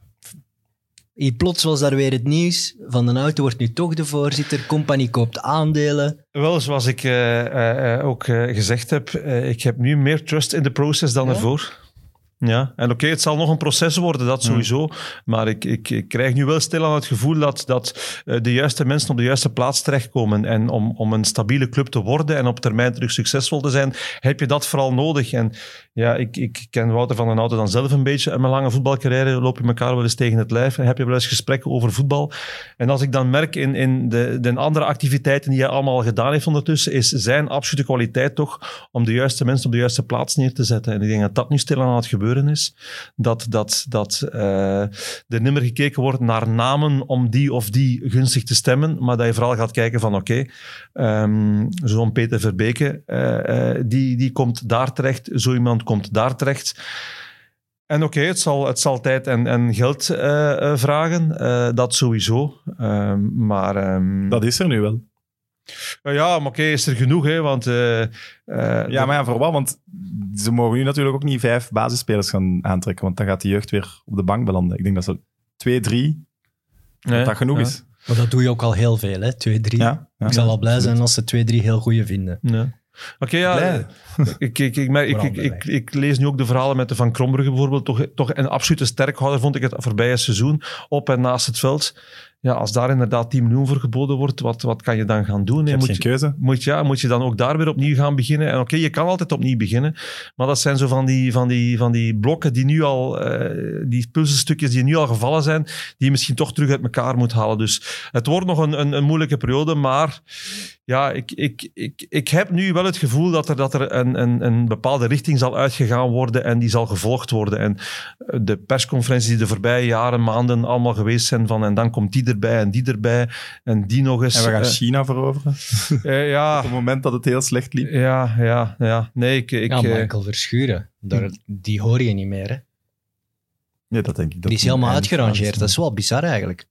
Hier plots was daar weer het nieuws. Van den Auto wordt nu toch de voorzitter. Compagnie koopt aandelen.
Wel, zoals ik eh, eh, eh, ook eh, gezegd heb, eh, ik heb nu meer trust in de proces dan
Ja?
ervoor. Ja, en oké, het zal nog een proces worden, dat sowieso. Maar ik, ik, ik krijg nu wel stilaan het gevoel dat, dat eh, de juiste mensen op de juiste plaats terechtkomen. En om, om een stabiele club te worden en op termijn terug succesvol te zijn, heb je dat vooral nodig. En ja, ik, ik ken Wouter van den Auto dan zelf een beetje. In mijn lange voetbalcarrière loop je elkaar wel eens tegen het lijf. En heb je wel eens gesprekken over voetbal. En als ik dan merk in, in de, de andere activiteiten die hij allemaal gedaan heeft ondertussen, is zijn absolute kwaliteit toch om de juiste mensen op de juiste plaats neer te zetten. En ik denk dat dat nu stilaan aan het gebeuren is. Dat, dat, dat eh, er nimmer gekeken wordt naar namen om die of die gunstig te stemmen, maar dat je vooral gaat kijken van oké, ehm, zo'n Peter Verbeke, eh, eh, die, die komt daar terecht, zo iemand komt daar terecht. En oké, het, zal, het zal tijd en, en geld vragen, dat sowieso. Ehm, maar ehm,
Dat is er nu wel.
Uh, ja, maar oké, is er genoeg, hè? Want, uh, uh,
ja, maar ja, voor wat? Want ze mogen nu natuurlijk ook niet vijf basisspelers gaan aantrekken, want dan gaat de jeugd weer op de bank belanden. Ik denk dat ze twee, drie, nee, dat dat genoeg
ja.
is.
Maar dat doe je ook al heel veel, hè? Twee, drie.
Ja, ja.
ik zal al blij zijn als ze twee, drie heel goede vinden.
Ja. Oké, ja. Ik, ik, ik, ik lees nu ook de verhalen met de Van Krombrugge bijvoorbeeld. Toch, toch een absolute sterkhouder vond ik het voorbije seizoen. Op en naast het veld. Ja, als daar inderdaad 10 miljoen voor geboden wordt, wat, wat kan je dan gaan doen?
Je hebt
Moet
geen
je,
keuze.
moet, ja, moet je dan ook daar weer opnieuw gaan beginnen? En oké, je kan altijd opnieuw beginnen. Maar dat zijn zo van die, van die, van die blokken die nu al, eh, die puzzelstukjes die nu al gevallen zijn, die je misschien toch terug uit elkaar moet halen. Dus het wordt nog een, een, een moeilijke periode, maar ja, ik, ik, ik, ik heb nu wel het gevoel dat er, dat er een, een, een bepaalde richting zal uitgegaan worden en die zal gevolgd worden. En eh, de persconferenties die de voorbije jaren, maanden allemaal geweest zijn van en dan komt die erbij en die erbij en die nog eens.
En we gaan
eh,
China veroveren.
eh, ja,
Op het moment dat het heel slecht liep.
ja, ja, ja. Nee, ik... ik
ja, Michael Verschuren, daar, die hoor je niet meer. Hè?
Ja, dat denk ik. Dat
Die is helemaal uitgerangeerd. Dat is wel bizar eigenlijk.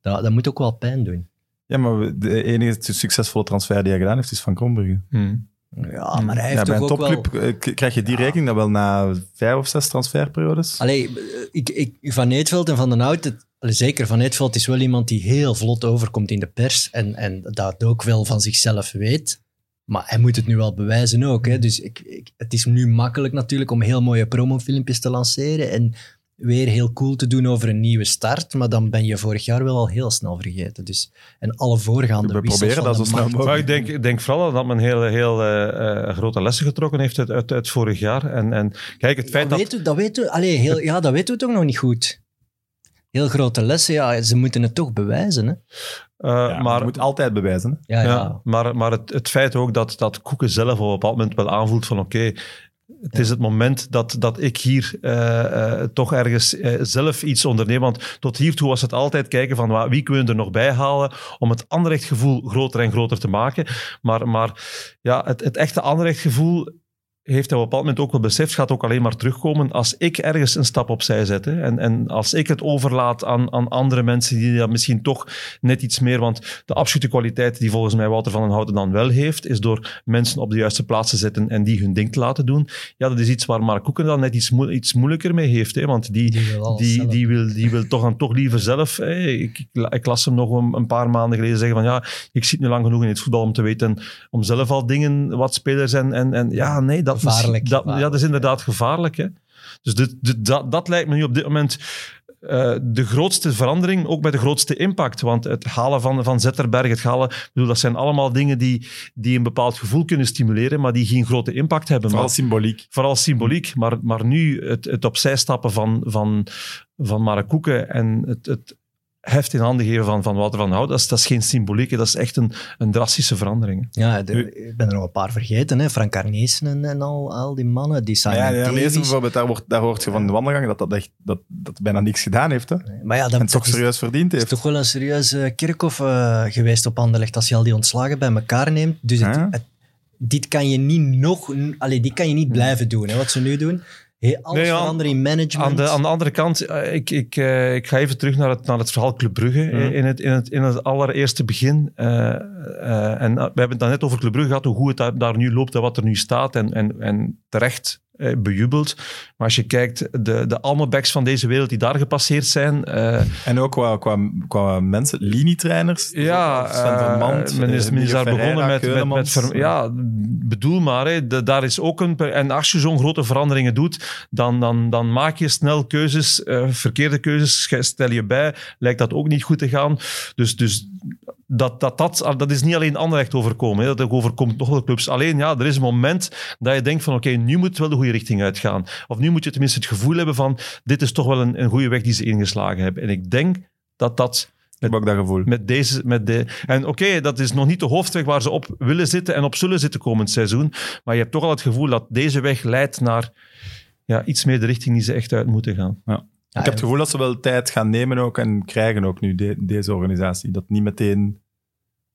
Dat, dat moet ook wel pijn doen.
Ja, maar de enige succesvolle transfer die hij gedaan heeft, is van Krombrugge.
hmm.
Ja, maar hij heeft
Ja, bij
toch
een
ook wel...
topclub eh, krijg je die rekening dan wel na vijf of zes transferperiodes.
Allee, ik, ik, Van Eetveld en Van den Hout, het- zeker Van Eetveld is wel iemand die heel vlot overkomt in de pers en, en dat ook wel van zichzelf weet. Maar hij moet het nu wel bewijzen ook. Hè? Dus ik, ik, het is nu makkelijk natuurlijk om heel mooie promofilmpjes te lanceren en weer heel cool te doen over een nieuwe start. Maar dan ben je vorig jaar wel al heel snel vergeten. Dus, en alle voorgaande
We proberen dat zo snel mogelijk.
Maar ik denk, ik denk vooral dat men heel, heel eh, eh, grote lessen getrokken heeft uit, uit, uit vorig jaar. En, en kijk, het feit
dat,
dat...
weten, we- dat, weten, we- allee, heel, ja, dat weten we toch nog niet goed. Heel grote lessen, ja, ze moeten het toch bewijzen. Hè?
eh,
Ja,
maar
je moet altijd bewijzen.
Ja. Ja,
maar, maar het, het feit ook dat, dat Koeken zelf op een bepaald moment wel aanvoelt van oké, het is het moment dat, dat ik hier eh, eh, toch ergens eh, zelf iets onderneem. Want tot hiertoe was het altijd kijken van wie kunnen we er nog bij halen om het Anderlecht-gevoel groter en groter te maken. Maar, maar ja, het, het echte Anderlecht-gevoel heeft hij op een bepaald moment ook wel beseft, gaat ook alleen maar terugkomen als ik ergens een stap opzij zet. Hè. En, en als ik het overlaat aan, aan andere mensen die dat misschien toch net iets meer... Want de absolute kwaliteit die volgens mij Wouter van den Houten dan wel heeft, is door mensen op de juiste plaats te zetten en die hun ding te laten doen. Ja, dat is iets waar Mark Koeken dan net iets, iets moeilijker mee heeft. Hè. Want die,
Die wil
die, wil, die wil toch dan toch liever zelf. hè. Ik, ik las hem nog een, een paar maanden geleden zeggen van ja, ik zit nu lang genoeg in het voetbal om te weten, om zelf al dingen, wat spelers en, en, en ja, nee, dat,
Gevaarlijk,
dat,
gevaarlijk,
ja, dat is inderdaad gevaarlijk. Hè. Dus dit, dit- dat, dat lijkt me nu op dit moment eh, de grootste verandering, ook met de grootste impact. Want het halen van, van Zetterberg, het halen, bedoel, dat zijn allemaal dingen die, die een bepaald gevoel kunnen stimuleren, maar die geen grote impact hebben.
Vooral
Maar-
symboliek.
vooral symboliek. Maar, maar nu het, het opzij stappen van, van, van Koeken en het, het heft in handen geven van, van Wouter van Hout, dat is, dat is geen symboliek, dat is echt een, een drastische verandering.
Ja, de- ik ben er nog een paar vergeten. Hè? Frank Arnezen en, en al, al die mannen. Die
Maar ja,
Davies.
bijvoorbeeld, daar, wordt, daar hoort je van de wandelgangen dat dat, echt, dat, dat bijna niks gedaan heeft. Hè?
Maar ja,
En
dat,
het toch
is,
serieus verdiend
is
heeft.
toch wel een serieuze kerkhof eh, geweest op Anderlecht als je al die ontslagen bij elkaar neemt. Dus het,
Ja.
het- dit kan je niet nog... Allee, dit kan je niet blijven doen, hè, wat ze nu doen. He, alles
Nee, ja,
veranderen in management.
Aan de, aan de andere kant, eh, ik, ik, eh, ik ga even terug naar het, naar het verhaal Club Brugge. eh, In, het, in, het, in het allereerste begin. eh, eh, en we hebben het dan net over Club Brugge gehad, hoe goed het daar, daar nu loopt en wat er nu staat. En, en, en terecht eh, bejubeld. Maar als je kijkt, de, de Almebacks van deze wereld die daar gepasseerd zijn... eh,
En ook qua, qua, qua mensen, linietrainers.
Ja, eh, men is,
eh,
men is daar begonnen met, met, ver- ja, bedoel maar, hè, de- daar is ook een, en als je zo'n grote veranderingen doet, dan, dan, dan maak je snel keuzes, verkeerde keuzes, stel je bij, lijkt dat ook niet goed te gaan. Dus, dus dat, dat, dat, dat is niet alleen Anderlecht overkomen, hè, dat overkomt nog wel clubs. Alleen, ja, er is een moment dat je denkt van, oké, nu moet het wel de goede richting uitgaan. Of nu moet je tenminste het gevoel hebben van, dit is toch wel een, een goede weg die ze ingeslagen hebben. En ik denk dat dat
Ik heb ook dat gevoel.
met deze, met de, en oké, dat is nog niet de hoofdweg waar ze op willen zitten en op zullen zitten komend seizoen. Maar je hebt toch al het gevoel dat deze weg leidt naar ja, iets meer de richting die ze echt uit moeten gaan.
Ja,
ik heb het gevoel dat ze wel tijd gaan nemen ook en krijgen ook nu, de- deze organisatie. Dat niet meteen...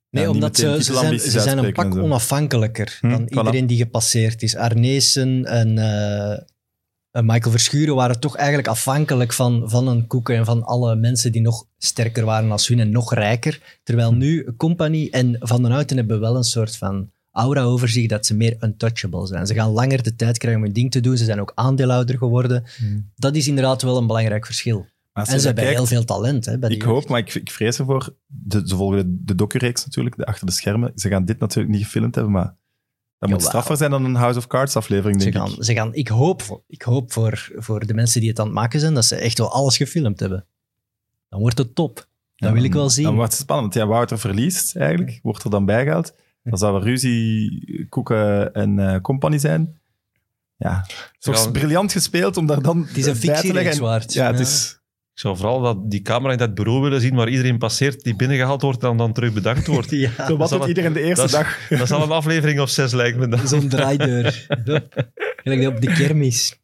Nee,
Ja,
omdat ze, ze, zijn, ze zijn een pak
en
onafhankelijker
Hm,
dan
voilà.
iedereen die gepasseerd is. Arnezen en, eh, eh, Michael Verschuren waren toch eigenlijk afhankelijk van, van een Koeken en van alle mensen die nog sterker waren als hun en nog rijker. Terwijl nu Company en Van den Houten hebben wel een soort van aura over zich dat ze meer untouchable zijn. Ze gaan langer de tijd krijgen om hun ding te doen. Ze zijn ook aandeelhouder geworden. Dat is inderdaad wel een belangrijk verschil. En ze hebben
kijkt-
heel veel talent. Hè, bij die
Ik hoop, maar ik, ik vrees ervoor. De, ze volgen de, de docureeks natuurlijk, de achter de schermen. Ze gaan dit natuurlijk niet gefilmd hebben, maar dat moet straffer zijn dan een House of Cards aflevering,
Ze gaan,
ik.
ze gaan, ik hoop, voor, ik hoop voor, voor de mensen die het aan het maken zijn, dat ze echt wel alles gefilmd hebben. Dan wordt het top. Dat wil ik wel zien.
Dan wordt het spannend. Ja, Wouter verliest eigenlijk, wordt er dan bijgehaald. Dan zou er ruzie, Koeken en eh compagnie zijn. Ja, toch
Ja.
briljant gespeeld om daar dan
het is een
bij te leggen. En-. Ja, het is...
Ik zou vooral dat, die camera in dat bureau willen zien waar iedereen passeert, die binnengehaald wordt en dan terug bedankt wordt.
Ja,
Zo wat
zal
doet
het-
iedereen de eerste
dat is-
dag.
Dat is al een aflevering of zes, lijkt me. dan.
zo'n draaideur. Hup. Gelijk op de kermis.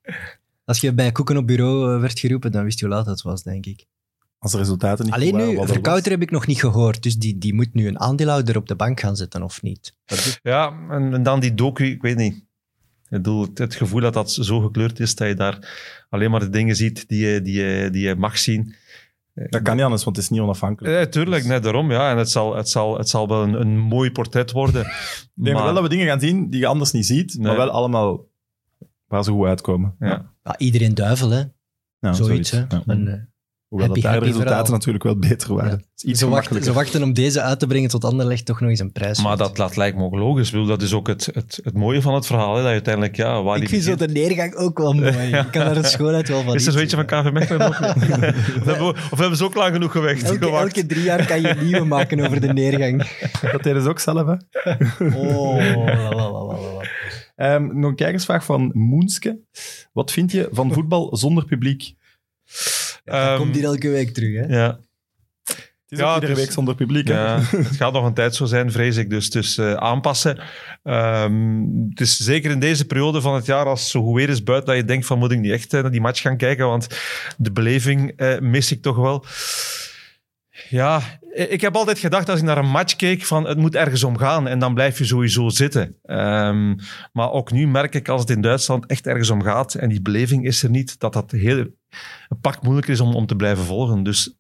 Als je bij Koeken op bureau eh, werd geroepen, dan wist je hoe laat het was, denk ik.
Als de resultaten niet
Alleen
goed waren,
nu,
wat er
Verkouter heb ik nog niet gehoord, dus die, die moet nu een aandeelhouder op de bank gaan zetten, of niet?
Ja, en, en dan die docu, ik weet niet. Ik bedoel, het, het gevoel dat dat zo gekleurd is, dat je daar alleen maar de dingen ziet die je, die je, die je mag zien.
was. Dat kan niet anders, want het is niet onafhankelijk.
Eh, tuurlijk, net daarom. Ja. En het zal, het zal, het zal wel een, een mooi portret worden.
Ik denk wel dat we dingen gaan zien die je anders niet ziet, maar wel allemaal waar ze goed uitkomen.
Ja.
Ja, iedereen duivel, hè?
Ja,
Zoiets, hè?
Ja.
Een, eh,
Hoewel
happy,
dat daar de resultaten
verhaal.
natuurlijk wel beter waren.
Ja.
Het is iets
ze, wachten, ze wachten om deze uit te brengen tot Anderlecht toch nog eens een prijs.
Maar dat, dat lijkt me ook logisch. Bedoel, dat is ook het, het, het mooie van het verhaal. Hè, dat uiteindelijk, ja, waar
Ik vind zo de neergang ook wel mooi. Ik kan daar een schoonheid wel van
Is er zoiets van KV Mechelen nog? of, hebben we, of hebben ze ook lang genoeg gewacht?
Elke,
gewacht?
elke drie jaar kan je een nieuwe maken over de neergang.
Dat deden ze ook zelf, hè.
Oh, la, la, la, la, la.
Ehm, nog een kijkersvraag van Moenske. Wat vind je van voetbal zonder publiek?
Ehm,
komt hier elke week terug, hè?
Ja,
Het is
Ja,
ook iedere
dus-
week zonder publiek.
Ja, het gaat nog een tijd zo zijn, vrees ik. Dus, dus eh, aanpassen. Ehm, het is zeker in deze periode van het jaar, als het zo goed weer is buiten, dat je denkt van moet ik niet echt eh, naar die match gaan kijken, want de beleving eh, mis ik toch wel. Ja, ik heb altijd gedacht als ik naar een match keek van het moet ergens om gaan en dan blijf je sowieso zitten. Ehm, maar ook nu merk ik als het in Duitsland echt ergens om gaat en die beleving is er niet, dat dat heel een pak moeilijker is om, om te blijven volgen. Dus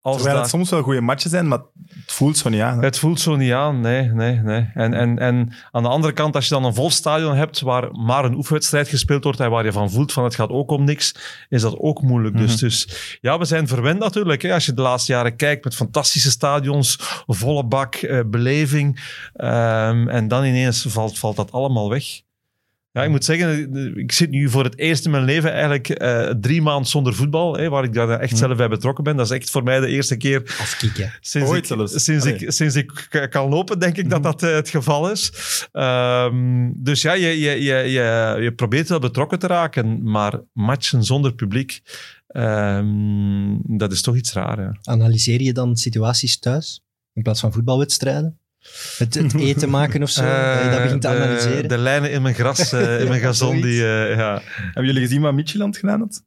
als
Terwijl
daar-
het soms wel goede matchen zijn, maar het voelt zo niet aan. hè.
het voelt zo niet aan, nee, nee, nee. En, en, en aan de andere kant, als je dan een vol stadion hebt waar maar een oefenwedstrijd gespeeld wordt en waar je van voelt van het gaat ook om niks, is dat ook moeilijk. dus,
Mhm.
dus ja, we zijn verwend natuurlijk. Hè. Als je de laatste jaren kijkt met fantastische stadions, volle bak, eh, beleving. ehm, en dan ineens valt, valt dat allemaal weg. Ja, ik moet zeggen, ik zit nu voor het eerst in mijn leven eigenlijk eh, drie maanden zonder voetbal, hè, waar ik daar echt zelf bij betrokken ben. Dat is echt voor mij de eerste keer
Afkikken.
Sinds,
Ooit
ik,
zelfs.
sinds,
Allee.
ik, sinds ik kan lopen, denk ik dat
Mhm.
dat eh, het geval is. Ehm, dus ja, je, je, je, je, je probeert wel betrokken te raken, maar matchen zonder publiek, ehm, dat is toch iets raar. Ja.
Analyseer je dan situaties thuis in plaats van voetbalwedstrijden? Het, het eten maken of zo? dat begint te
Eh, de,
analyseren?
de lijnen in mijn gras, eh, in mijn gazon, die, eh, ja,
Hebben jullie gezien wat Midtjylland gedaan had?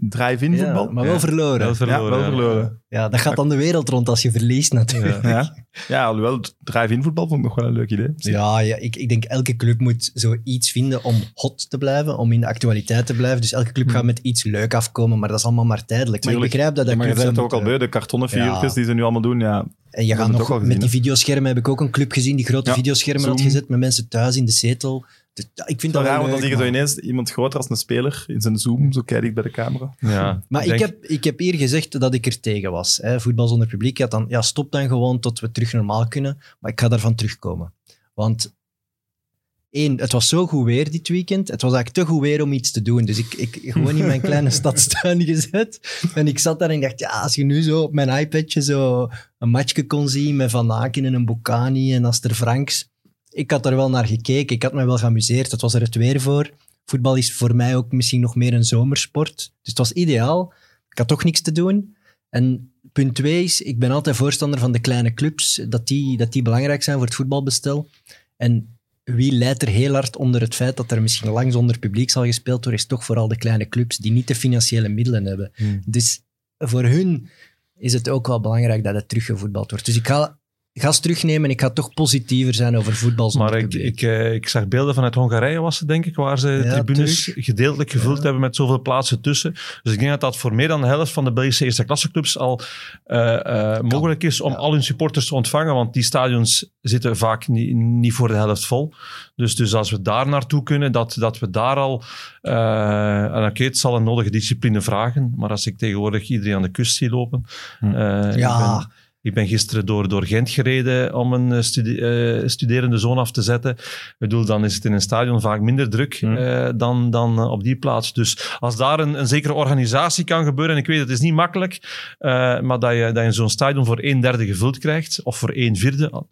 Drive-in
Ja,
voetbal?
maar wel
Ja.
verloren.
wel
ja,
verloren.
wel
ja.
verloren.
Ja, dat gaat dan de wereld rond als je verliest natuurlijk.
Ja.
Ja, ja alhoewel, drive-in voetbal vond ik nog wel een leuk idee.
Ja, ja ik, ik denk elke club moet zoiets vinden om hot te blijven, om in de actualiteit te blijven. Dus elke club
Hmm.
gaat met iets leuk afkomen, maar dat is allemaal maar tijdelijk. Maar
Tuurlijk.
ik begrijp dat dat
Ja, maar je toch ook al beu, de kartonnen figuurtjes
Ja.
die ze nu allemaal doen. Ja,
En je gaat nog met die videoschermen heb ik ook een club gezien die grote
Ja,
videoschermen had gezet met mensen thuis in de zetel. Ja, ik vind dat
raar, want dan zie je zo ineens iemand groter als een speler in zijn zoom, zo kijk ik bij de camera.
Ja.
Maar ik,
denk-
heb, ik heb hier gezegd dat ik er tegen was. Hè. Voetbal zonder publiek. Had dan, ja, stop dan gewoon tot we terug normaal kunnen. Maar ik ga daarvan terugkomen. Want één, het was zo goed weer dit weekend. Het was eigenlijk te goed weer om iets te doen. Dus ik, ik gewoon in mijn kleine stadstuin gezet. En ik zat daar en ik dacht, ja, als je nu zo op mijn iPadje zo een matchje kon zien met Van Aken en een Bocani en Aster Franks. Ik had er wel naar gekeken. Ik had me wel geamuseerd. Het was er het weer voor. Voetbal is voor mij ook misschien nog meer een zomersport. Dus het was ideaal. Ik had toch niks te doen. En punt twee is, ik ben altijd voorstander van de kleine clubs, dat die, dat die belangrijk zijn voor het voetbalbestel. En wie leidt er heel hard onder het feit dat er misschien lang zonder publiek zal gespeeld worden, is toch vooral de kleine clubs die niet de financiële middelen hebben.
Hmm.
Dus voor hun is het ook wel belangrijk dat het teruggevoetbald wordt. Dus ik ga ga eens terugnemen. Ik ga toch positiever zijn over voetbal.
Maar ik, ik, eh, ik zag beelden vanuit Hongarije, was het denk ik, waar ze
Ja,
tribunes gedeeltelijk gevuld hebben met zoveel plaatsen tussen. Dus ik denk dat dat voor meer dan de helft van de Belgische eerste klasse clubs al eh, eh, mogelijk is om
ja.
al hun supporters te ontvangen, want die stadions zitten vaak niet, niet voor de helft vol. Dus, dus als we daar naartoe kunnen, dat, dat we daar al... eh en oké, het zal een nodige discipline vragen, maar als ik tegenwoordig iedereen aan de kust zie lopen...
Hm.
eh,
Ja.
Ik ben- gisteren door, door Gent gereden om een eh, eh, studerende zoon af te zetten. Ik bedoel, dan is het in een stadion vaak minder druk
Hmm.
eh, dan, dan op die plaats. Dus als daar een, een zekere organisatie kan gebeuren, en ik weet het is niet makkelijk, maar dat je, dat je zo'n stadion voor een derde gevuld krijgt, of voor een vierde, van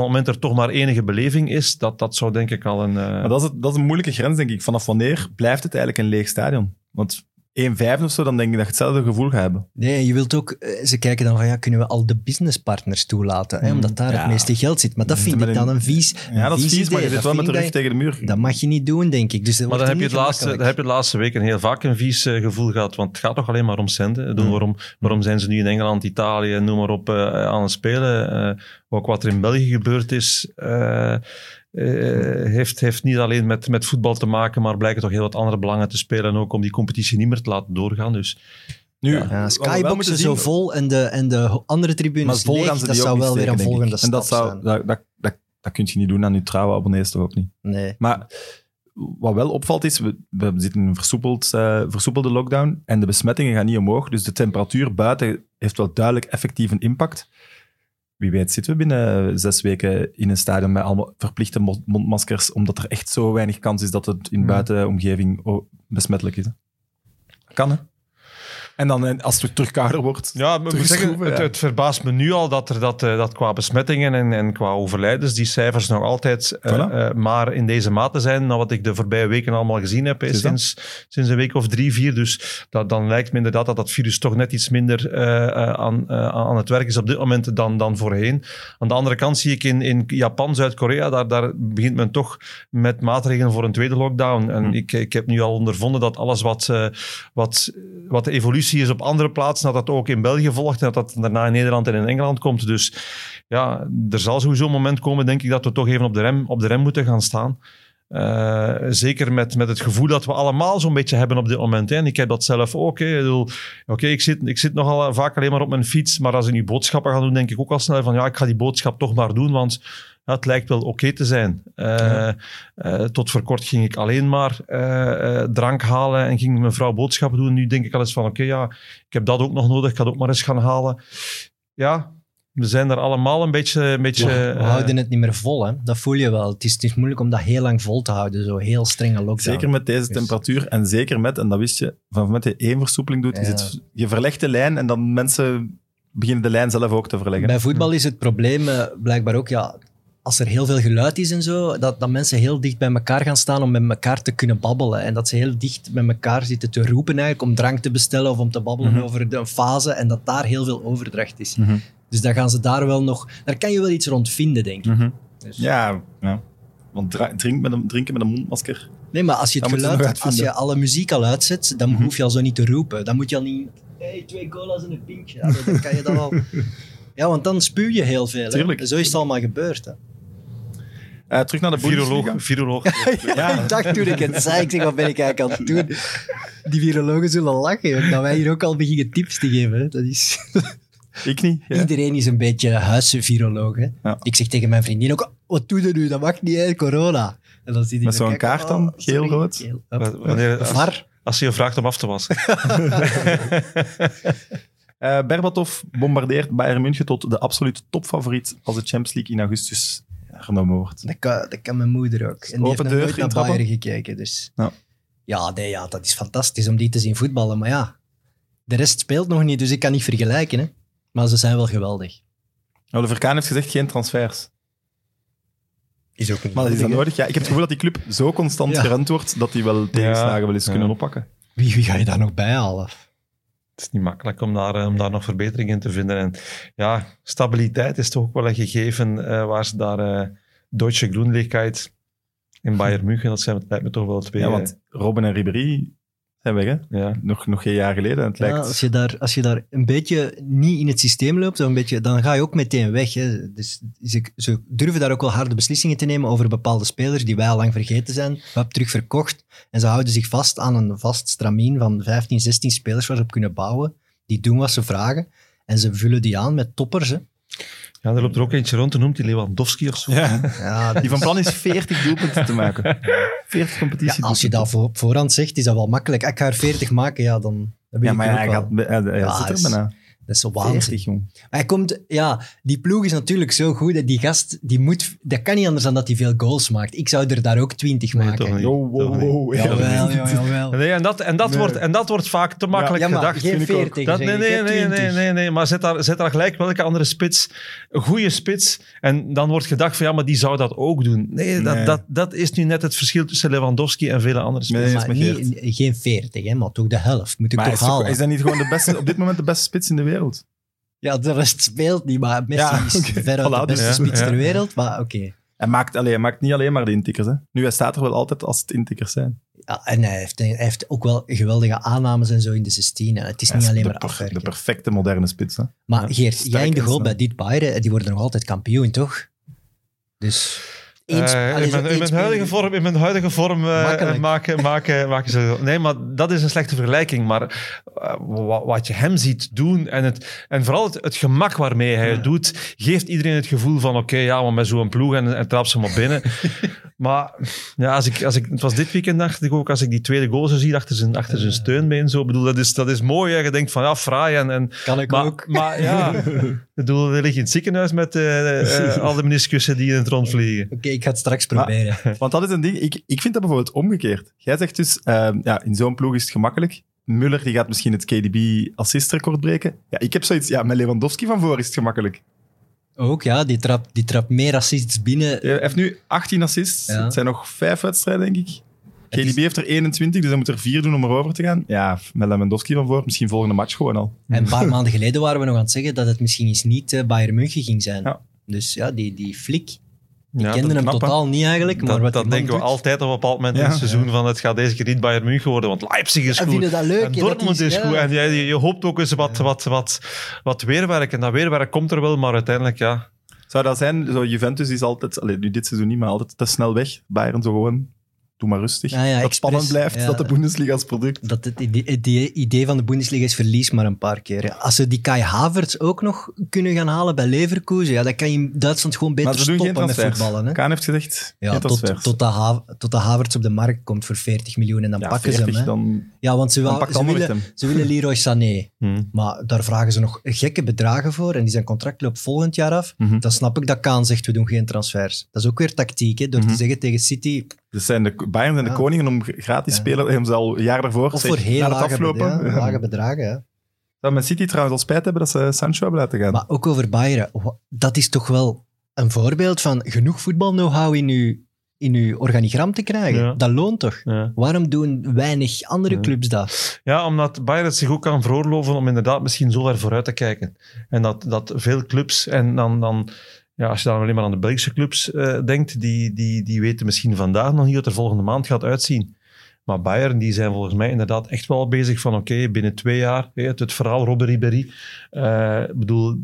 het moment er toch maar enige beleving is, dat, dat zou denk ik al een...
Maar dat is, het- dat is een moeilijke grens, denk ik. Vanaf wanneer blijft het eigenlijk een leeg stadion? Want 1 vijfde of zo, dan denk ik dat je hetzelfde gevoel gaat hebben.
Nee, je wilt ook... eh, Ze kijken dan van, ja, kunnen we al de businesspartners toelaten? Hè,
Mm,
omdat daar
ja.
het meeste geld zit. Maar dat
We
vind ik dan een vies
Ja, dat is
vies
maar je zit
Dat
wel met de rug tegen de muur.
dat, mag je niet doen, denk ik. Dus dat
Maar dan heb, je het laatste, heb je de laatste weken heel vaak een vies eh, gevoel gehad. Want het gaat toch alleen maar om centen. Bedoel,
Mm.
waarom, waarom zijn ze nu in Engeland, Italië, noem maar op, eh, aan het spelen? Eh, ook wat er in België gebeurd is, heeft, heeft niet alleen met, met voetbal te maken, maar blijken toch heel wat andere belangen te spelen. Ook om die competitie niet meer te laten doorgaan. Dus
Nu,
Ja, skyboxen zo vol en de, en de andere
Maar
tribunes
vol
leeg, dat zou wel weer een volgende
En dat, zou,
zijn.
dat, dat, dat, dat kun je niet doen aan je trouwe abonnees toch ook niet.
Nee.
Maar wat wel opvalt is, we, we zitten in een versoepeld, eh, versoepelde lockdown en de besmettingen gaan niet omhoog. Dus de temperatuur buiten heeft wel duidelijk effectief een impact. Wie weet zitten we binnen zes weken in een stadion met allemaal verplichte mo- mondmaskers, omdat er echt zo weinig kans is dat het in
Hmm.
buitenomgeving besmettelijk is. Kan, hè? En dan eh, als het terug kouder wordt.
Ja, maar zeggen, het, verbaast me nu al dat, er, dat, eh, dat qua besmettingen en, en qua overlijdens die cijfers nog altijd eh, maar in deze mate zijn, na wat ik de voorbije weken allemaal gezien heb,
Is
sinds, sinds een week of drie, vier. Dus dat, dan lijkt me inderdaad dat dat virus toch net iets minder aan, aan het werk is op dit moment dan, dan voorheen. Aan de andere kant zie ik in, in Japan, Zuid-Korea, daar, daar begint men toch met maatregelen voor een tweede lockdown. En
Hm.
ik, ik heb nu al ondervonden dat alles wat, wat, wat de evolutie is op andere plaatsen, dat dat ook in België volgt en dat dat daarna in Nederland en in Engeland komt. Dus ja, er zal sowieso een moment komen, denk ik, dat we toch even op de rem, op de rem moeten gaan staan. Eh, zeker met, met het gevoel dat we allemaal zo'n beetje hebben op dit moment. Hè. En ik heb dat zelf ook. Oké, ik, zit, ik zit nogal vaak alleen maar op mijn fiets, maar als ik nu boodschappen ga doen, denk ik ook al snel van ja, ik ga die boodschap toch maar doen, want het lijkt wel oké te zijn. Eh, eh, tot voor kort ging ik alleen maar eh, eh, drank halen en ging mijn vrouw boodschappen doen. Nu denk ik al eens van oké, ja, ik heb dat ook nog nodig, ik ga het ook maar eens gaan halen. Ja, we zijn er allemaal een beetje... Een beetje
We houden het niet meer vol, hè. dat voel je wel. Het is, het is moeilijk om dat heel lang vol te houden, zo heel strenge lockdown.
Zeker met deze
Dus-
temperatuur en zeker met, en dat wist je, van met je één versoepeling doet, is het, je verlegt de lijn en dan mensen beginnen de lijn zelf ook te verleggen.
Bij voetbal is het probleem blijkbaar ook, ja, als er heel veel geluid is en zo, dat, dat mensen heel dicht bij elkaar gaan staan om met elkaar te kunnen babbelen. En dat ze heel dicht met elkaar zitten te roepen eigenlijk om drank te bestellen of om te babbelen
Mhm.
over de een fase en dat daar heel veel overdracht is.
Mhm.
Dus dan gaan ze daar wel nog... Daar kan je wel iets rond vinden, denk ik.
Mhm.
Dus-
Ja, ja. Want drink met een, drinken met een mondmasker.
Nee, maar als je, het geluid, als je alle muziek al uitzet, dan hoef je al zo niet te roepen. Dan moet je al niet... hey, twee colas en een pintje. Allee, dan kan je dat al... Ja, want dan spuw je heel veel. Hè?
Tuurlijk.
Zo is het allemaal gebeurd. Hè?
Eh, terug naar de
viroloog, viroloog.
Ja, ik dacht toen ik het zei, ik zeg, wat ben ik eigenlijk aan het doen? Die virologen zullen lachen, joh, dat wij hier ook al beginnen tips te geven. Dat is...
Ik niet. Ja.
Iedereen is een beetje huisviroloog. Hè.
Ja.
Ik zeg tegen mijn vriendin ook, wat doe je nu? Dat mag niet, hè, corona. En dan zit
Met
zo
zo'n kaart dan?
oh, sorry,
Geel-rood?
geel. Hup.
Wanneer, als,
VAR.
als je je vraagt om af te wassen.
Eh, Berbatov bombardeert Bayern München tot de absolute topfavoriet als de Champions League in augustus genomen wordt.
Dat kan, dat kan mijn moeder ook. En die
Open
heeft nog
deur,
nooit naar? Bayern gekeken. Dus.
Ja.
Ja, nee, ja, dat is fantastisch om die te zien voetballen. Maar ja, de rest speelt nog niet, dus ik kan niet vergelijken. Hè. Maar ze zijn wel geweldig.
Oliver Kahn heeft gezegd geen transfers.
Is ook niet
Maar is dat
nodig?
Ja, ik heb het gevoel dat die club zo constant
Ja.
gerend wordt dat die wel tegenslagen wel eens
Ja.
kunnen oppakken.
Wie, wie ga je daar nog bij halen?
Het is niet makkelijk om daar, eh, om daar nog verbetering in te vinden. En ja, stabiliteit is toch ook wel een gegeven eh, waar ze daar eh Deutsche in Bayern München, dat zijn lijkt me toch wel twee.
Ja, want Robben en Ribéry zijn weg, hè?
Ja.
Nog, nog geen jaar geleden. Het
Ja,
lijkt...
als, je daar, als je daar een beetje niet in het systeem loopt, dan, een beetje, dan ga je ook meteen weg. Hè. Dus ze, ze durven daar ook wel harde beslissingen te nemen over bepaalde spelers die wij al lang vergeten zijn. We hebben terug verkocht. En ze houden zich vast aan een vast stramien van 15, 16 spelers waar ze op kunnen bouwen. Die doen wat ze vragen. En ze vullen die aan met toppers. Hè.
Ja, er loopt er ook eentje rond, die noemt die Lewandowski of zo.
Ja.
Ja,
Die van plan is 40 doelpunten te maken. 40
ja,
competitie.
als je dat voor, op voorhand zegt, is dat wel makkelijk. Ik ga er 40 maken, ja, dan,
Ja,
ik
maar
het
ja,
ook
hij, gaat, hij, hij
Ja,
zit er
is-
bijna.
Dat is zo waanzin.
40, jong.
Hij komt, ja, die ploeg is natuurlijk zo goed. Dat die gast, die moet, dat kan niet anders dan dat hij veel goals maakt. Ik zou er daar ook 20
Nee,
maken.
niet.
Wow, wow. Ja,
Jawel, jawel.
Nee, en dat, en, dat
Nee.
wordt, en dat wordt vaak te makkelijk
Ja, maar
gedacht.
geen
vind ik ook.
40.
Dat,
zeg
nee, nee, nee,
20.
nee, nee, nee, maar zet daar, zet daar gelijk welke andere spits, een goede spits, en dan wordt gedacht van ja, maar die zou dat ook doen. Nee, dat,
Nee.
Dat, dat is nu net het verschil tussen Lewandowski en vele andere spits.
Nee,
Maar
met
niet, geen 40, hè, maar toch de helft. Moet ik
Maar
toch
is,
halen.
is dat niet gewoon de beste, op dit moment de beste spits in de wereld?
Ja, de rest speelt niet, maar Messi
Ja,
is veruit
Voilà,
de beste
dus-
spits
ja,
ter
ja.
wereld. Maar oké.
Hij maakt, allee, hij maakt niet alleen maar de intikkers. Hè. Nu, hij staat er wel altijd als het intikkers zijn.
Ja, en hij heeft, hij heeft ook wel geweldige aannames en zo in de 16. hè. Het is
Hij
niet
is
alleen
de,
maar
per-
afwerken.
de perfecte moderne spits. Hè.
maar
Ja,
Geert, jij in de goal bij dit Bayern, die worden nog altijd kampioen, toch? Dus... allee,
in, mijn, in, huidige vorm, in mijn huidige vorm eh, maken, maken, maken ze... Nee, maar dat is een slechte vergelijking. Maar eh, wa- wat je hem ziet doen en, het, en vooral het, het gemak waarmee hij het doet, geeft iedereen het gevoel van oké, ja, maar met zo'n ploeg en, en trap ze maar binnen. maar ja, als ik, als ik, het was dit weekend dacht ik ook, als ik die tweede goal zo zie achter zijn, achter zijn steunbeen, zo, bedoel, dat is, dat is mooi. Hè. Je denkt van ja, fraai en... en
Kan ik
maar,
ook.
maar ja, ik bedoel, er ligt in het ziekenhuis met eh, al de meniscussen die in het rond vliegen.
Oké, ik ga het straks
Maar-
proberen.
Want dat is een ding. Ik, ik vind dat bijvoorbeeld omgekeerd. Jij zegt dus, ehm, ja, in zo'n ploeg is het gemakkelijk. Muller die gaat misschien het KDB-assistrecord breken. Ja, ik heb zoiets, ja, met Lewandowski van voor is het gemakkelijk.
Ook, ja, die trapt die trap meer assists binnen.
Hij heeft nu 18 assists.
Ja.
Het zijn nog vijf wedstrijden, denk ik. KDB
is-
heeft er 21, dus hij moet er vier doen om erover te gaan. Ja, met Lewandowski van voor, misschien volgende match gewoon al.
En een paar maanden geleden waren we nog aan het zeggen dat het misschien eens niet eh, Bayern München ging zijn.
Ja.
Dus ja, die, die flik,
Ja,
ik kende hem
knap, hè?
totaal niet eigenlijk. Maar
Dat,
wat
denken we altijd op een bepaald moment
Ja,
in het seizoen
ja.
van het gaat deze keer niet Bayern München worden, want Leipzig is goed.
vinden dat leuk.
En Dortmund is
ja.
goed. En je, je, je hoopt ook eens wat, wat, wat, wat weerwerk. En dat weerwerk komt er wel, maar uiteindelijk, ja.
Zou dat zijn, zo Juventus is altijd, allee, nu dit seizoen niet, maar altijd te snel weg. Bayern zo gewoon, doe maar rustig.
Ja, ja,
dat het spannend blijft,
ja.
dat de Bundesliga als product.
Dat het idee, idee van de Bundesliga is verlies maar een paar keer. Ja. Als ze die Kai Havertz ook nog kunnen gaan halen bij Leverkusen, ja, dan kan je in Duitsland gewoon beter stoppen met voetballen. Hè?
Kaan heeft gezegd,
Ja, tot, tot, de Ha- tot de Havertz op de markt komt voor 40 miljoen en dan pakken
40,
ze hem. Hè.
dan,
Ja, want ze, willen, ze willen Leroy Sané.
Hm.
Maar daar vragen ze nog gekke bedragen voor en die zijn contract loopt volgend jaar af.
Mhm.
Dan snap ik dat Kaan zegt, we doen geen transfers. Dat is ook weer tactiek, hè, door
Mhm.
te zeggen tegen City,
Dus zijn de, Bayern zijn de koningen om gratis
Ja.
spelen. Hebben ze al een jaar daarvoor.
of
zeg,
voor heel lage,
aflopen.
bed- ja, lage bedragen. Ja.
Zou Man City trouwens al spijt hebben dat ze Sancho hebben laten gaan.
Maar ook over Bayern, dat is toch wel een voorbeeld van genoeg voetbal-know-how in uw, in uw organigram te krijgen.
Ja.
Dat loont toch?
Ja.
Waarom doen weinig andere clubs dat?
ja, omdat Bayern het zich ook kan veroorloven om inderdaad misschien zo ver vooruit te kijken. En dat, dat veel clubs, en dan, dan ja, als je dan alleen maar aan de Belgische clubs eh, denkt, die, die, die weten misschien vandaag nog niet het er volgende maand gaat uitzien. Maar Bayern, die zijn volgens mij inderdaad echt wel bezig van oké, binnen twee jaar, het, het verhaal Robben Ribéry, eh, ik bedoel,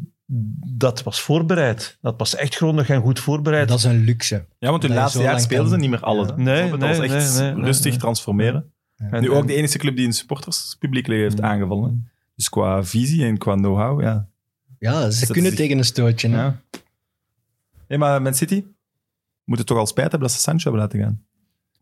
dat was voorbereid. Dat was echt grondig en goed voorbereid.
Dat is een luxe.
ja, want hun
je
laatste jaar speelden ze niet meer alles.
Ja.
hè.
Nee,
dat
nee,
was echt
nee, nee,
rustig
nee.
transformeren.
En-
nu ook de enige club die een supporterspubliek heeft
Mm.
aangevallen. Dus qua visie en qua know-how, ja.
Ja, ze
dat
kunnen
zich-
tegen een stootje. hè.
ja. Nee, maar Man City moeten toch al spijt hebben dat ze Sancho hebben laten gaan.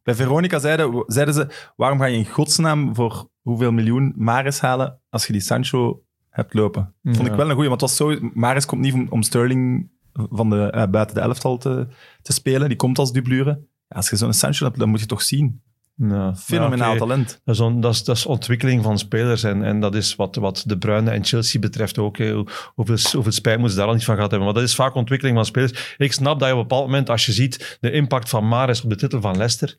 Bij Veronica zeiden, zeiden ze, waarom ga je in godsnaam voor hoeveel miljoen Maris halen als je die Sancho hebt lopen? Vond ik wel een goeie, want het was zo, Maris komt niet om, om Sterling van de, eh, buiten de elftal te, te spelen, die komt als dublure. Ja, als je zo'n Sancho hebt, dan moet je toch zien.
Ja,
Fenomenaal
ja,
talent.
Dat is, on- dat, is, dat is ontwikkeling van spelers. En, en dat is wat, wat De Bruyne en Chelsea betreft ook. hè. Hoe- Hoeveel, hoeveel spijt moeten ze daar al niet van gehad hebben. Maar dat is vaak ontwikkeling van spelers. Ik snap dat je op een bepaald moment, als je ziet de impact van Mares op de titel van Leicester.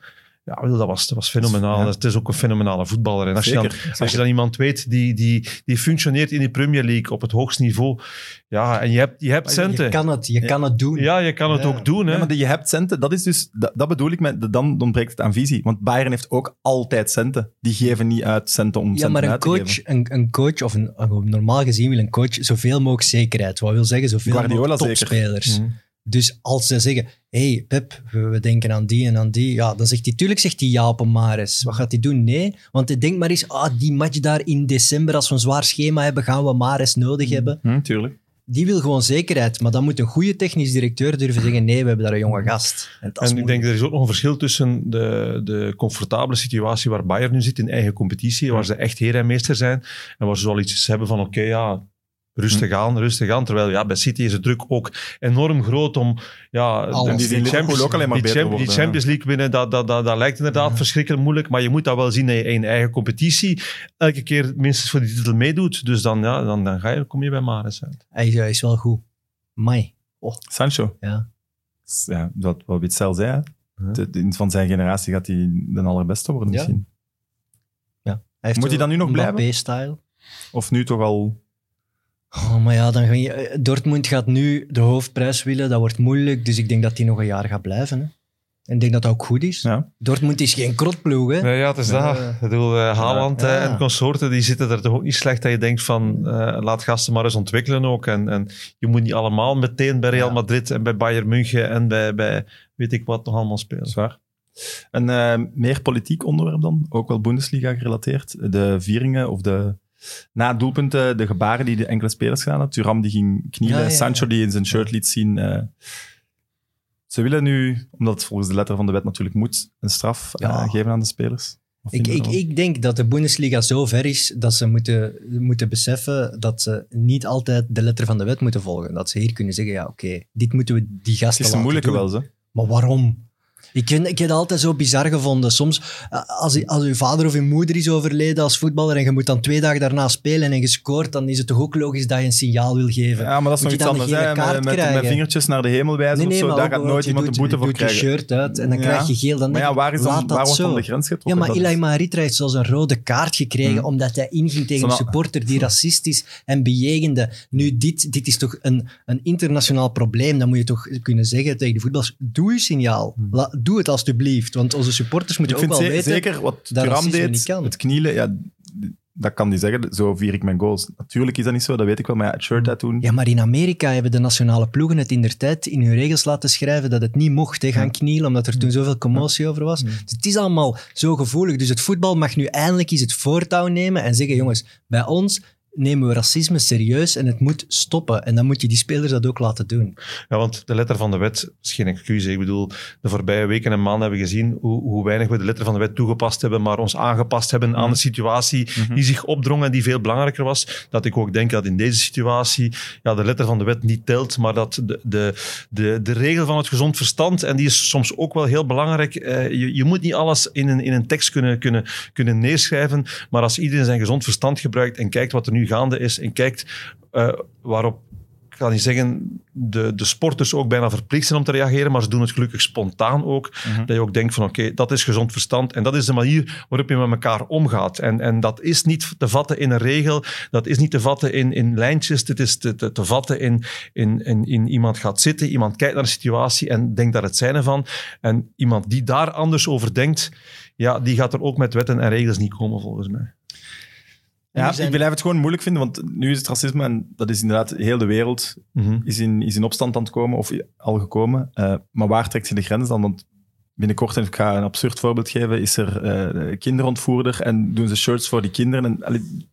Ja, wel, dat was, dat was fenomenaal.
Ja.
Het is ook een fenomenale voetballer. En als, je dan,
Zeker,
als je dan iemand weet die, die, die functioneert in de Premier League op het hoogste niveau, ja, en je hebt, je hebt
Je
centen.
kan het, je kan het doen.
Ja, je kan het
Ja.
ook doen. Hè.
Ja, maar die je hebt centen, dat is dus, dat, dat bedoel ik met, dan ontbreekt het aan visie. Want Bayern heeft ook altijd centen. Die geven niet uit centen om
Ja,
centen
maar een
uit te
coach,
geven.
een, een coach, of een, normaal gezien wil een coach zoveel mogelijk zekerheid. Wat wil zeggen, zoveel
Guardiola
mogelijk
zeker.
topspelers.
Mhm.
Dus als ze zeggen, hey Pep, we, denken aan die en aan die, ja, dan zegt hij, tuurlijk zegt hij ja op een Maris. Wat gaat hij doen? Nee, want hij denkt maar eens, ah, die match daar in december, als we een zwaar schema hebben, gaan we Maris nodig hebben.
Hm, tuurlijk.
Die wil gewoon zekerheid, maar dan moet een goede technisch directeur durven zeggen, nee, we hebben daar een jonge gast. En,
ik denk, er is ook nog een verschil tussen de, de comfortabele situatie waar Bayern nu zit in eigen competitie, waar ze echt heer en meester zijn, en waar ze wel iets hebben van, oké, ja, rustig aan, rustig aan. Terwijl ja, bij City is de druk ook enorm groot om ja,
Alles. Die
ook alleen maar
die, Champ- die
worden,
Champions League winnen, dat, dat, dat, dat lijkt inderdaad
Ja.
verschrikkelijk moeilijk, maar je moet dat wel zien dat je in eigen competitie elke keer minstens voor die titel meedoet. Dus dan, ja, dan, dan ga je, kom je bij Maris uit.
Hij, is- hij is wel goed. Mai.
Sancho.
Ja.
Ja, dat wat Witzel zei.
Ja.
De- de- van zijn generatie gaat hij de allerbeste worden
Ja.
misschien.
Hij heeft
Moet hij dan nu nog blijven? Of nu toch al...
Oh, maar ja, dan ga je, eh, Dortmund gaat nu de hoofdprijs willen. Dat wordt moeilijk. Dus ik denk dat hij nog een jaar gaat blijven. Hè. En ik denk dat dat ook goed is.
Ja.
Dortmund is geen krotploeg. Hè.
Nee, ja, het is
Ja.
dat. Ik bedoel, eh, Haaland
Ja.
eh, en consorten, die zitten er toch ook niet slecht dat je denkt van, eh, laat gasten maar eens ontwikkelen ook. En, en je moet niet allemaal meteen bij Real
Ja.
Madrid en bij Bayern München en bij, bij weet ik wat nog allemaal spelen.
Zwaar. Een eh, meer politiek onderwerp dan, ook wel Bundesliga gerelateerd. De vieringen of de na doelpunten, de gebaren die de enkele spelers gedaan hadden. Thuram die ging knielen,
Ja, ja, ja.
Sancho die in zijn shirt liet zien. eh, ze willen nu, omdat het volgens de letter van de wet natuurlijk moet, een straf eh, geven aan de spelers.
Ik, ik, ik denk dat de Bundesliga zo ver is dat ze moeten, moeten beseffen dat ze niet altijd de letter van de wet moeten volgen. Dat ze hier kunnen zeggen, ja oké, dit moeten we die
het
gasten
is een
laten
moeilijke wel, ze.
Maar waarom? Ik, vind, ik heb het altijd zo bizar gevonden. Soms, eh, als, als uw vader of uw moeder is overleden als voetballer en je moet dan twee dagen daarna spelen en je scoort, dan is het toch ook logisch dat je een signaal wil geven.
Ja, maar dat is nog iets anders. hè. Met, met, met vingertjes naar de hemel wijzen of zo, daar
maar
gaat nooit iemand
doet-
een boete
je
voor
doet
krijgen.
je shirt uit en dan
Ja.
krijg je geel. Dan
Maar ja, waar, is dan, waar wordt dan de grens
Ja,
getrokken?
maar
Dat
Ilai Maritra heeft zelfs een rode kaart gekregen
Hmm.
omdat hij inging tegen een supporter die racistisch en bejegende. Nu, dit, dit is toch een, een internationaal probleem. Dan moet je toch kunnen zeggen tegen de voetballers, doe je signaal.
Hmm.
La- doe het alsjeblieft, want onze supporters moeten
Ik
ook
vind
wel
ze-
weten...
zeker wat
dat
Thuram
racisme
deed, het knielen, ja, dat kan die zeggen, zo vier ik mijn goals. Natuurlijk is dat niet zo, dat weet ik wel, maar ja, het shirt uitdoen...
Ja, maar in Amerika hebben de nationale ploegen het in der tijd in hun regels laten schrijven dat het niet mocht hè, gaan knielen, omdat er toen zoveel commotie over was. Dus het is allemaal zo gevoelig. Dus het voetbal mag nu eindelijk eens het voortouw nemen en zeggen, jongens, bij ons nemen we racisme serieus en het moet stoppen. En dan moet je die spelers dat ook laten doen.
Ja, want de letter van de wet is geen excuus. Ik bedoel, de voorbije weken en maanden hebben we gezien hoe, hoe weinig we de letter van de wet toegepast hebben, maar ons aangepast hebben aan de situatie die zich opdrong en die veel belangrijker was. Dat ik ook denk dat in deze situatie ja, de letter van de wet niet telt, maar dat de, de, de, de regel van het gezond verstand, en die is soms ook wel heel belangrijk, eh, je, je moet niet alles in een, in een tekst kunnen, kunnen, kunnen neerschrijven, maar als iedereen zijn gezond verstand gebruikt en kijkt wat er nu gaande is en kijkt eh, waarop ik ga niet zeggen, de, de sporters ook bijna verplicht zijn om te reageren, maar ze doen het gelukkig spontaan ook.
Mhm.
Dat je ook denkt van oké, dat is gezond verstand en dat is de manier waarop je met elkaar omgaat. En, en dat is niet te vatten in een regel, dat is niet te vatten in, in lijntjes, dit is te, te, te vatten in, in, in, in iemand gaat zitten, iemand kijkt naar de situatie en denkt daar het zijne van. En iemand die daar anders over denkt, ja, die gaat er ook met wetten en regels niet komen volgens mij.
Ja,
zijn-
ik blijf het gewoon moeilijk vinden, want nu is het racisme, en dat is inderdaad, heel de wereld
Mhm.
is in, is in opstand aan het komen, of al gekomen. Eh, maar waar trekt je de grens dan? Want binnenkort, en ik ga een absurd voorbeeld geven, is er eh, kinderontvoerder en doen ze shirts voor die kinderen. En, allee,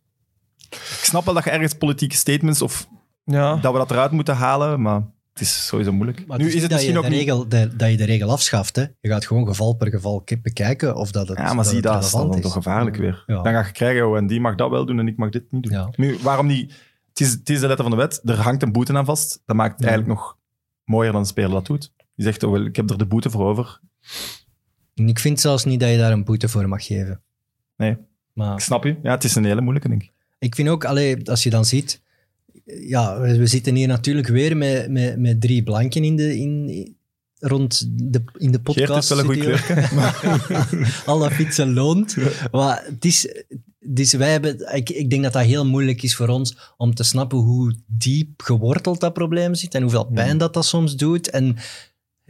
ik snap wel dat je ergens politieke statements of
Ja.
dat we dat eruit moeten halen, maar het is sowieso moeilijk.
Maar
nu
het
is
is
het misschien
dat
ook
je, de
niet...
regel, de- dat je de regel afschaft. Hè. Je gaat gewoon geval per geval ki- bekijken of dat het
Ja, maar
dat
zie dat, is
relevant
dan
is.
toch gevaarlijk weer.
Ja.
Dan ga je krijgen, oh, en die mag dat wel doen en ik mag dit niet doen.
Ja.
Nu, waarom niet? Het is, het is de letter van de wet, er hangt een boete aan vast. Dat maakt het
Ja.
eigenlijk nog mooier dan de speler dat doet. Die zegt, oh, wel, ik heb er de boete voor over.
En ik vind zelfs niet dat je daar een boete voor mag geven.
Nee. Ik
Maar
snap je. Ja, het is een hele moeilijke, denk ik.
ik vind ook, allee, als je dan ziet... Ja, we, zitten hier natuurlijk weer met, met, met drie blanken in de... In, rond de, in de
Geert
podcast.
is wel een goede kleur.
Al dat fietsen loont. Maar het is, dus wij hebben, ik, ik denk dat dat heel moeilijk is voor ons om te snappen hoe diep geworteld dat probleem zit en hoeveel pijn dat dat soms doet. En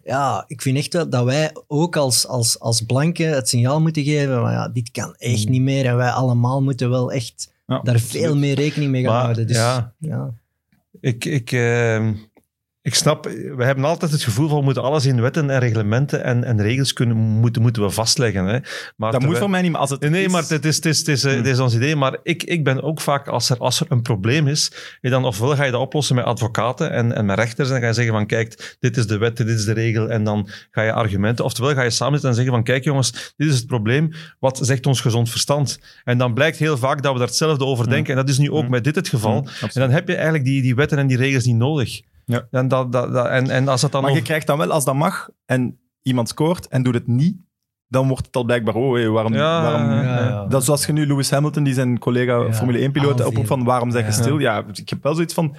ja, ik vind echt wel dat wij ook als, als, als blanken het signaal moeten geven, maar ja, dit kan echt niet meer. En wij allemaal moeten wel echt Daar veel meer rekening mee gaan
Maar,
houden. Dus,
ja. Ik, ik, eh, ik snap, we hebben altijd het gevoel van we moeten alles in wetten en reglementen en, en regels kunnen, moeten, moeten we vastleggen. Hè. Maar
Dat moet
terwijl-
voor mij niet, maar als het
Nee,
is-
maar het is, het is, het is, het is ons idee. Maar ik, ik ben ook vaak, als er, als er een probleem is, dan ofwel ga je dat oplossen met advocaten en, en met rechters. En dan ga je zeggen van, kijk, dit is de wet, dit is de regel. En dan ga je argumenten. Oftewel ga je samen zitten en zeggen van, kijk jongens, dit is het probleem. Wat zegt ons gezond verstand? En dan blijkt heel vaak dat we daar hetzelfde over denken. En dat is nu ook
Mm.
met dit het geval.
Mm.
En dan heb je eigenlijk die, die wetten en die regels niet nodig.
Ja.
En, dat, dat, dat, en, en als dat dan
Maar
nog-
je krijgt dan wel, als dat mag, en iemand scoort en doet het niet, dan wordt het al blijkbaar, oh, hé, waarom...
Ja,
waarom
ja,
ja, ja.
Dat is zoals je nu Lewis Hamilton, die zijn collega
Ja,
Formule 1-piloot,
aanviel.
oproept van waarom zeg je
Ja.
stil? Ja, ik heb wel zoiets van,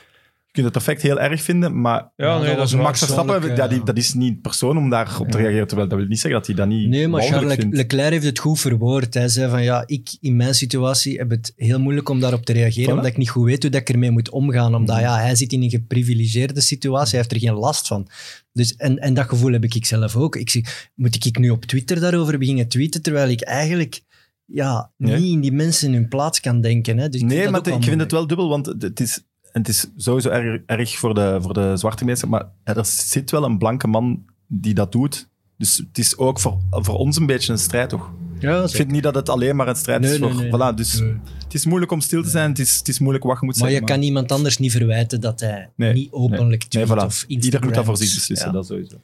kunt het perfect heel erg vinden, maar
Ja, nee, dat is
Max Verstappen, ja, die, dat is niet persoon om daarop te reageren. Terwijl dat wil niet zeggen dat hij dat niet
Nee, maar Charles
vindt.
Leclerc heeft het goed verwoord. Hij zei van ja, ik in mijn situatie heb het heel moeilijk om daarop te reageren,
Voilà.
omdat ik niet goed weet hoe dat ik ermee moet omgaan. Omdat ja, hij zit in een geprivilegeerde situatie, hij heeft er geen last van. Dus, en, en dat gevoel heb ik zelf ook. Ik zeg, moet ik nu op Twitter daarover beginnen tweeten, terwijl ik eigenlijk ja,
Nee.
niet in die mensen in hun plaats kan denken. Hè? Dus
Nee, maar ik vind het wel dubbel, want het is, en het is sowieso erg, erg voor, de, voor de zwarte mensen, maar er zit wel een blanke man die dat doet. Dus het is ook voor, voor ons een beetje een strijd, toch?
Ja,
Ik vind niet dat het alleen maar een strijd
Nee,
is
nee,
voor...
nee,
voilà,
nee.
dus
Nee.
het is moeilijk om stil te zijn, het is, het is moeilijk wat je moet
Maar je
zeggen.
kan iemand anders niet verwijten dat hij
Nee,
niet openlijk
Nee,
tweet
voilà.
of
Ieder moet dat voor zich beslissen,
Ja.
dat sowieso.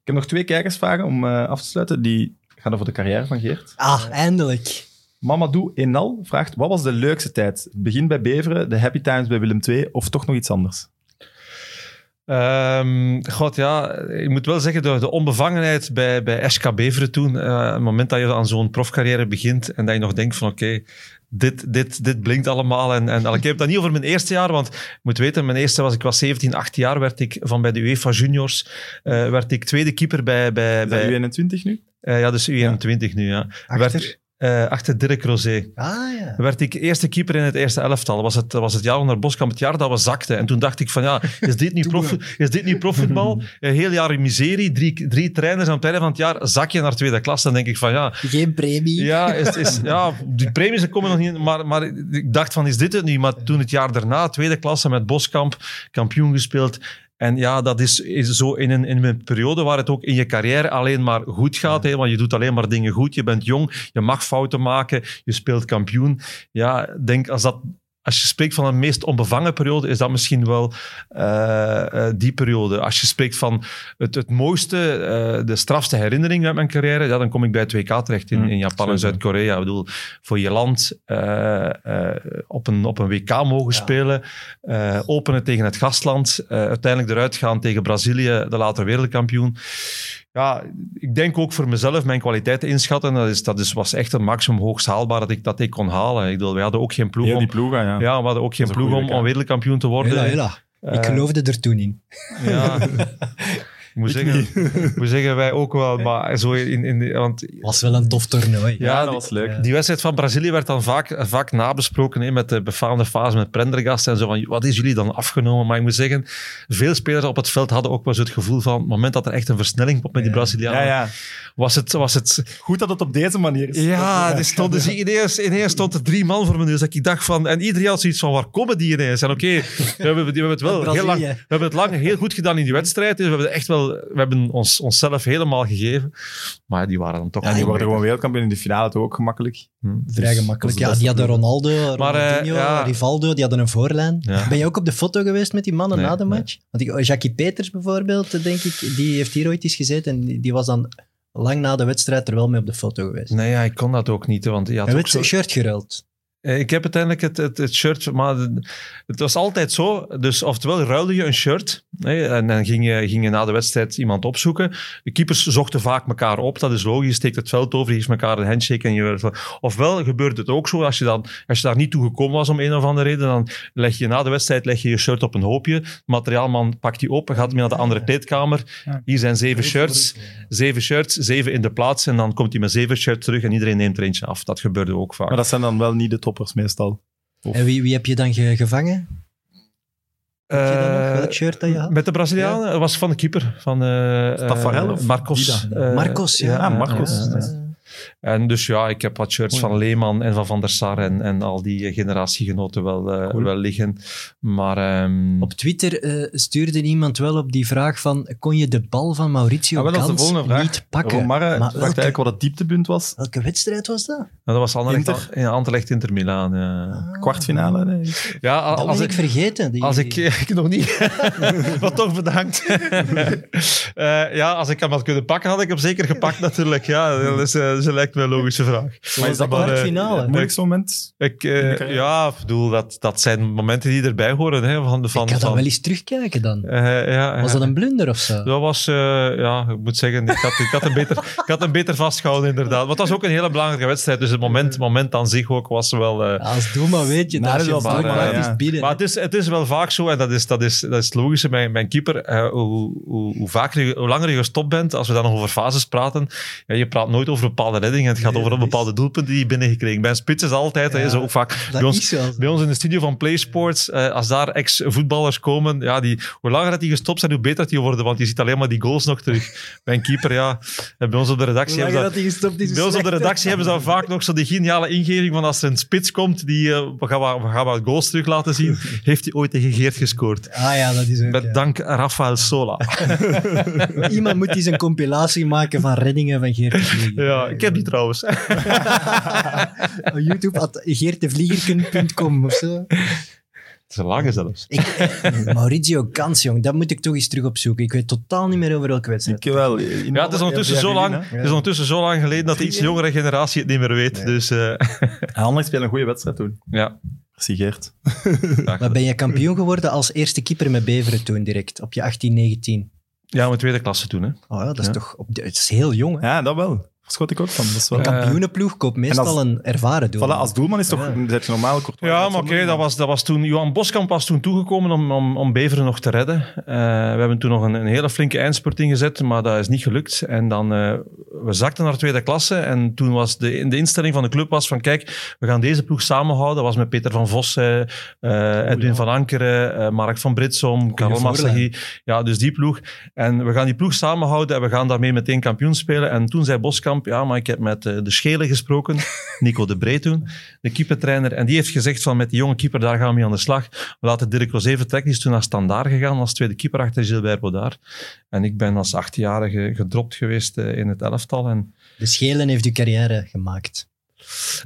Ik heb nog twee kijkersvragen om eh, af te sluiten. Die gaan over de carrière van Geert.
Ah, eindelijk.
Mamadou Enal vraagt, wat was de leukste tijd? Het begin bij Beveren, de happy times bij Willem II of toch nog iets anders?
Ehm, God, ja, ik moet wel zeggen, de, de onbevangenheid bij, bij SK Beveren toen, eh, het moment dat je aan zo'n profcarrière begint en dat je nog denkt van oké, dit, dit, dit blinkt allemaal. En, en ik heb dat niet over mijn eerste jaar, want je moet weten, mijn eerste was, ik was 17, 18 jaar, werd ik van bij de UEFA Juniors, eh, werd ik tweede keeper bij, bij, bij
U21 nu?
eh, ja, dus U21 nu, ja.
Achter?
Werd, eh, achter Dirk Rosé.
Ah ja.
werd ik eerste keeper in het eerste elftal. Was het, was het jaar onder Boskamp, het jaar dat we zakten. En toen dacht ik van ja, is dit niet, prof, is dit niet profvoetbal? Een heel jaar in miserie, drie, drie trainers aan het einde van het jaar, zak je naar tweede klas. Dan denk ik van ja,
Geen premie.
ja, is, is, ja die premies komen nog niet. Maar, maar ik dacht van is dit het niet? Maar toen het jaar daarna, tweede klasse met Boskamp, kampioen gespeeld. En ja, dat is, is zo in een, in een periode waar het ook in je carrière alleen maar goed gaat. Hè, want je doet alleen maar dingen goed. Je bent jong, je mag fouten maken, je speelt kampioen. Ja, denk als dat... Als je spreekt van een meest onbevangen periode, is dat misschien wel eh, eh, die periode. Als je spreekt van het, het mooiste, eh, de strafste herinnering uit mijn carrière, ja, dan kom ik bij het WK terecht in,
Mm,
in Japan en. Zuid-Korea. Ik bedoel, voor je land op, een, op een WK mogen
Ja.
spelen, openen tegen het gastland, uiteindelijk eruit gaan tegen Brazilië, de later wereldkampioen. Ja, ik denk ook voor mezelf mijn kwaliteiten inschatten. Dat, is, dat is, was echt een maximum hoogst haalbaar dat ik dat ik kon halen. Ik bedoel, we hadden ook geen ploeg
Heel
om,
die ploegen, ja.
ja, we hadden ook geen ploeg om wereldkampioen te worden.
Hela, hela. Ik
Eh,
geloofde er toen in.
Ja. Ik moet, zeggen, ik moet zeggen, wij ook wel. Maar zo in, in, de- want
Was wel een tof toernooi.
Ja,
Ja, dat
die-
was leuk.
die wedstrijd van Brazilië werd dan vaak, vaak nabesproken hè, met de befaamde fase met Prendergast en zo van, wat is jullie dan afgenomen? Maar ik moet zeggen, veel spelers op het veld hadden ook wel zo het gevoel van, op het moment dat er echt een versnelling komt met die. Brazilianen,
Ja, ja.
was het... Was het
Goed dat het op deze manier is.
ja, er stond, dus ineens, ineens stond er drie man voor me neus. Dat ik dacht van, en iedereen had zoiets van, waar komen die ineens? En oké, we, hebben, we hebben het wel heel lang, we hebben het lang heel goed gedaan in die wedstrijd. Dus we hebben echt wel, we hebben ons, onszelf helemaal gegeven. Maar die waren dan toch
Ja, die worden
beter.
gewoon wereldkampioen in de finale, toch ook gemakkelijk.
Hm.
Vrij
Dus
gemakkelijk.
is
Ja,
de
die hadden. Ronaldo,
Maar, eh,
Ronaldinho,
ja.
Rivaldo, die hadden een voorlijn.
Ja.
Ben je ook op de foto geweest met die mannen
Nee,
na de
nee.
match? Want ik, Jackie Peters bijvoorbeeld, denk ik, die heeft hier ooit eens gezeten en die- die was dan lang na de wedstrijd er wel mee op de foto geweest.
Nee, ja, ik kon dat ook niet, want je had ook
werd
zo...
zijn shirt geruild.
Eh, Ik heb uiteindelijk het, het, het shirt, maar het was altijd zo. Dus oftewel ruilde je een shirt hè, en dan ging je, ging je na de wedstrijd iemand opzoeken. De keepers zochten vaak elkaar op, dat is logisch. Je steekt het veld over, je geeft elkaar een handshake. En je, ofwel gebeurt het ook zo, als je, dan, als je daar niet toe gekomen was om een of andere reden, dan leg je na de wedstrijd leg je, je shirt op een hoopje. De materiaalman pakt die op en gaat mee naar de andere kleedkamer. Hier zijn zeven shirts, zeven shirts, zeven in de plaats. En dan komt hij met zeven shirts terug en iedereen neemt er eentje af. Dat gebeurde ook vaak.
Maar dat zijn dan wel niet de meestal.
En wie, wie heb je dan ge- gevangen? Weet je dat nog,
Eh,
welk shirt dat je had?
Met de Brazilianen Dat was van de keeper. Van, eh,
Tafarel
eh,
of
Marcos. Eh,
Marcos, ja.
Ah, Marcos.
eh, eh,
Ja.
En dus ja, ik heb wat shirts
Oei.
van Leeman en van Van der Sar en, en al die eh, generatiegenoten wel, eh,
Cool.
wel liggen. Maar ehm,
Op Twitter eh, stuurde iemand wel op die vraag van kon je de bal van Mauricio
Ah, wel,
niet pakken?
Romarre
Maar
vraagt
welke,
eigenlijk wat het dieptepunt was.
welke wedstrijd was dat?
nou, dat was Anderlecht,
Inter?
ja, Anderlecht Inter Milaan. Ja,
Kwartfinale. nee.
ja
Dat
als
was
ik,
ik vergeten. Die,
Als ik, ik nog niet. maar toch bedankt. Eh, ja, als ik hem had kunnen pakken, had ik hem zeker gepakt natuurlijk. Ja, dat is, eh, dat is een lijkt me een logische vraag.
Maar is dat
Maar, eh,
kwartfinale?
Het moeilijkste moment?
Ik, eh,
de carrière?
ja, ik bedoel, dat, dat zijn momenten die erbij horen. Hè, van, van,
ik ga dan wel eens terugkijken dan.
eh, ja,
Was dat een blunder of zo?
Dat was, eh, ja, ik moet zeggen, ik had, ik, had hem beter, ik had hem beter vastgehouden inderdaad. Want dat was ook een hele belangrijke wedstrijd, dus het moment, moment aan zich ook was wel... eh,
Ja, Als Doema weet je je
is wel
maar,
het is
ja.
binnen.
Maar het is, het is wel vaak zo, en dat is, dat is, dat is het logische bij mijn keeper. eh, hoe, hoe, hoe, vaker je, hoe langer je gestopt bent, als we dan nog over fases praten, ja, je praat nooit over bepaalde reddingen. Het gaat
Nee,
over een
dat
bepaalde doelpunten die je binnengekregen. Bij een spits is altijd, hè,
Ja,
zo ook vaak
dat
bij ons, bij ons in de studio van PlaySports, eh, als daar ex-voetballers komen, ja, die, hoe langer dat die gestopt zijn, hoe beter die worden, want je ziet alleen maar die goals nog terug. Bij een keeper, ja. En bij ons op de redactie hebben ze dat- bij ons op de redactie hebben ze dan vaak nog zo die geniale ingeving van als er een spits komt, die eh, we, gaan, we gaan wat goals terug laten zien, heeft hij ooit tegen Geert gescoord.
Ah ja, dat is ook...
Met
ja.
dank Rafael Sola.
Iemand moet eens een compilatie maken van reddingen van Geert de
ja, ik heb die trouwens.
Op YouTube, at geertevlieger.com of zo.
Het is een lange zelfs.
Ik, Maurizio Gans, jong, dat moet ik toch eens terug opzoeken. Ik weet totaal niet meer over welke wedstrijd.
Ik wel.
Ja, het is ondertussen zo lang, het is ondertussen zo lang geleden dat de iets jongere generatie het niet meer weet. Dus eh,
Anderlecht speelde een goede wedstrijd toen.
ja.
Merci Geert.
Maar ben je kampioen geworden als eerste keeper met Beveren toen direct, op je 18, 19?
ja, met tweede klasse toen. Hè.
Oh ja, dat is
Ja.
toch... Op de, het is heel jong, hè?
Ja, dat wel. Schot ik ook van. Dat is wel...
Een kampioenenploeg koopt meestal
als-
een ervaren doel.
Voilà, als doelman is toch
Ja.
je normaal kort.
Ja, maar oké, dat, was, dat was toen... Johan Boskamp was toen toegekomen om, om, om Beveren nog te redden. Eh, we hebben toen nog een, een hele flinke eindspurt ingezet, maar dat is niet gelukt. En dan... eh, we zakten naar tweede klasse en toen was de, de instelling van de club was van kijk, we gaan deze ploeg samenhouden. Dat was met Peter van Vossen, eh, Edwin
ja.
van Ankeren, eh, Mark van Britsom, Karel Massaghi. Ja, dus die ploeg. En we gaan die ploeg samenhouden en we gaan daarmee meteen kampioen spelen. En toen zei Boskamp, ja, maar ik heb met eh, de Schelen gesproken, Nico de Bree toen, de keepertrainer. En die heeft gezegd van met die jonge keeper, daar gaan we mee aan de slag. We laten Dirk Rosé vertrekken. Die is toen naar Standaard gegaan als tweede keeper achter Gilbert Baudard. En ik ben als achtjarige gedropt geweest eh, in het elftal. En
De Schelen heeft uw carrière gemaakt.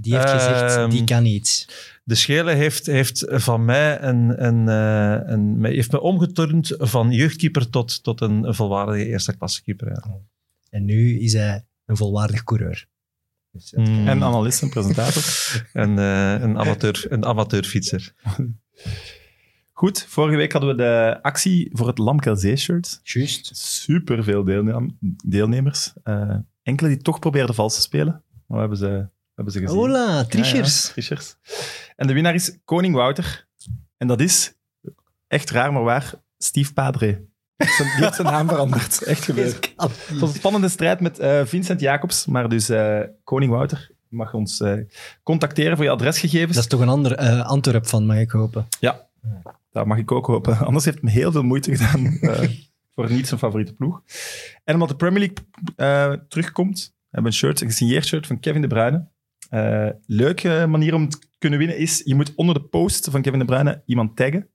Die heeft gezegd,
Ehm,
die kan iets.
de Schelen heeft, heeft van mij een, een, eh, een, heeft me omgeturnd van jeugdkeeper tot, tot een, een volwaardige eerste klasse keeper. Ja.
En nu is hij een volwaardig coureur. Dus dat-
Mm.
En analist en presentator.
En eh, een, amateur, een amateurfietser.
Goed, vorige week hadden we de actie voor het Lamkelzee-shirt.
Juist.
Super veel deelnemers. Eh, enkele die toch probeerden vals te spelen. Maar we hebben ze, we hebben ze gezien.
Hola, trichers.
Ja, ja, trichers. En de winnaar is Koning Wouter. En dat is, echt raar maar waar, Steve Padre. Zijn- die heeft zijn naam veranderd. Echt gebeurd. Het was een spannende strijd met eh, Vincent Jacobs. Maar dus eh, Koning Wouter je mag ons eh, contacteren voor je adresgegevens.
Dat is toch een ander Antwerp van, mag ik hopen.
Dat mag ik ook hopen. Anders heeft hij heel veel moeite gedaan voor niet zijn favoriete ploeg. En omdat de Premier League terugkomt, hebben we een shirt, een gesigneerd shirt van Kevin De Bruyne. Leuke manier om te kunnen winnen is, je moet onder de post van Kevin De Bruyne iemand taggen.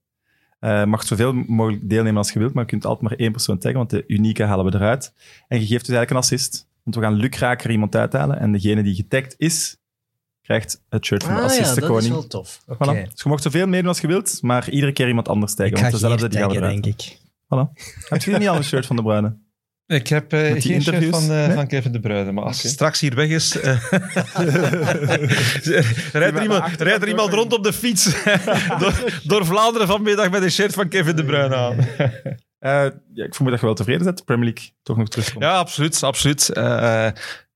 Eh mag zoveel mogelijk deelnemen als je wilt, maar je kunt altijd maar één persoon taggen, want de unieke halen we eruit. En je geeft dus eigenlijk een assist. Want we gaan lukraker iemand uithalen en degene die getagd is, krijgt het shirt van de
Ah ja, dat is
assistenkoning.
wel tof. Oké.
Voilà. Dus je mag zoveel meedoen als je wilt, maar iedere keer iemand anders taggen.
Ik
want dezelfde die gaan we eruit.
denk ik.
Heb je niet al een shirt van de Bruyne?
Ik heb uh,
die
geen shirt
interviews?
van, uh,
Nee?
van Kevin De Bruyne. Maar als het straks hier weg is... eh, rijdt er iemand, rijdt er iemand rond op de fiets door, door Vlaanderen vanmiddag met een shirt van Kevin De Bruyne aan.
Eh, ja, ik vermoed dat je wel tevreden bent. Premier League toch nog terugkomt.
Ja, absoluut. absoluut.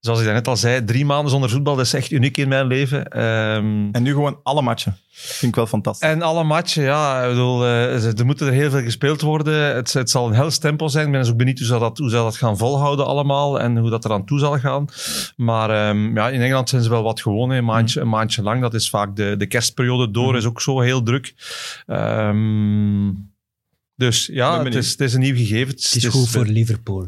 Zoals ik net al zei, drie maanden zonder voetbal, dat is echt uniek in mijn leven. Ehm,
En nu gewoon alle matchen. Vind ik wel fantastisch.
En alle matchen, ja, ik bedoel, eh, ze- er moeten er heel veel gespeeld worden. Het, het zal een hels tempo zijn. Ik ben dus ook benieuwd hoe ze dat, hoe ze dat gaan volhouden allemaal en hoe dat eraan toe zal gaan. Maar ehm, ja, in Engeland zijn ze wel wat gewoon, een, maandje, een maandje lang. Dat is vaak de, de kerstperiode door,
Mhm.
is ook zo heel druk. Ehm, dus
Ben
ja, het is, het is een nieuw gegeven.
Het is goed voor Liverpool.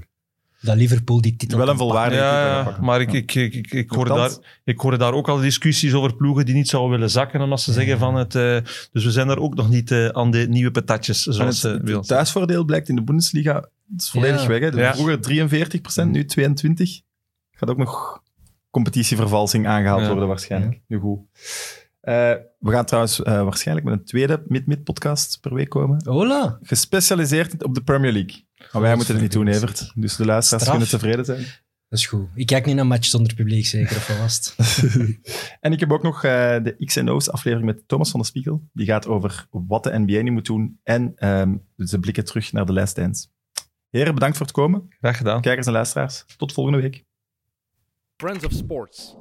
Dat Liverpool die titel
wel een volwaardige
Ja, maar ik, ik, ik, ik, ik, hoorde daar, ik hoorde daar ook al discussies over ploegen die niet zouden willen zakken, omdat ze zeggen van het... eh, dus we zijn daar ook nog niet eh, aan de nieuwe patatjes, zoals
het,
ze
het
willen.
thuisvoordeel blijkt in de Bundesliga is volledig
Ja.
weg. Hè.
Ja.
Vroeger 43%, nu 22%. Gaat ook nog competitievervalsing aangehaald
Ja.
worden waarschijnlijk. Nu goed. Eh, we gaan trouwens eh, waarschijnlijk met een tweede Mid-Mid-podcast per week komen.
Hola.
Gespecialiseerd op de Premier League. Maar wij moeten het niet doen, Evert. Dus de luisteraars kunnen tevreden zijn.
Dat is goed. Ik kijk niet naar match zonder publiek, zeker of vast.
En ik heb ook nog eh, de X&O's aflevering met Thomas van der Spiegel. Die gaat over wat de NBA nu moet doen. En ehm, ze blikken terug naar de Last Dance. Heren, bedankt voor het komen.
Graag gedaan.
Kijkers en luisteraars, tot volgende week.
Friends of Sports.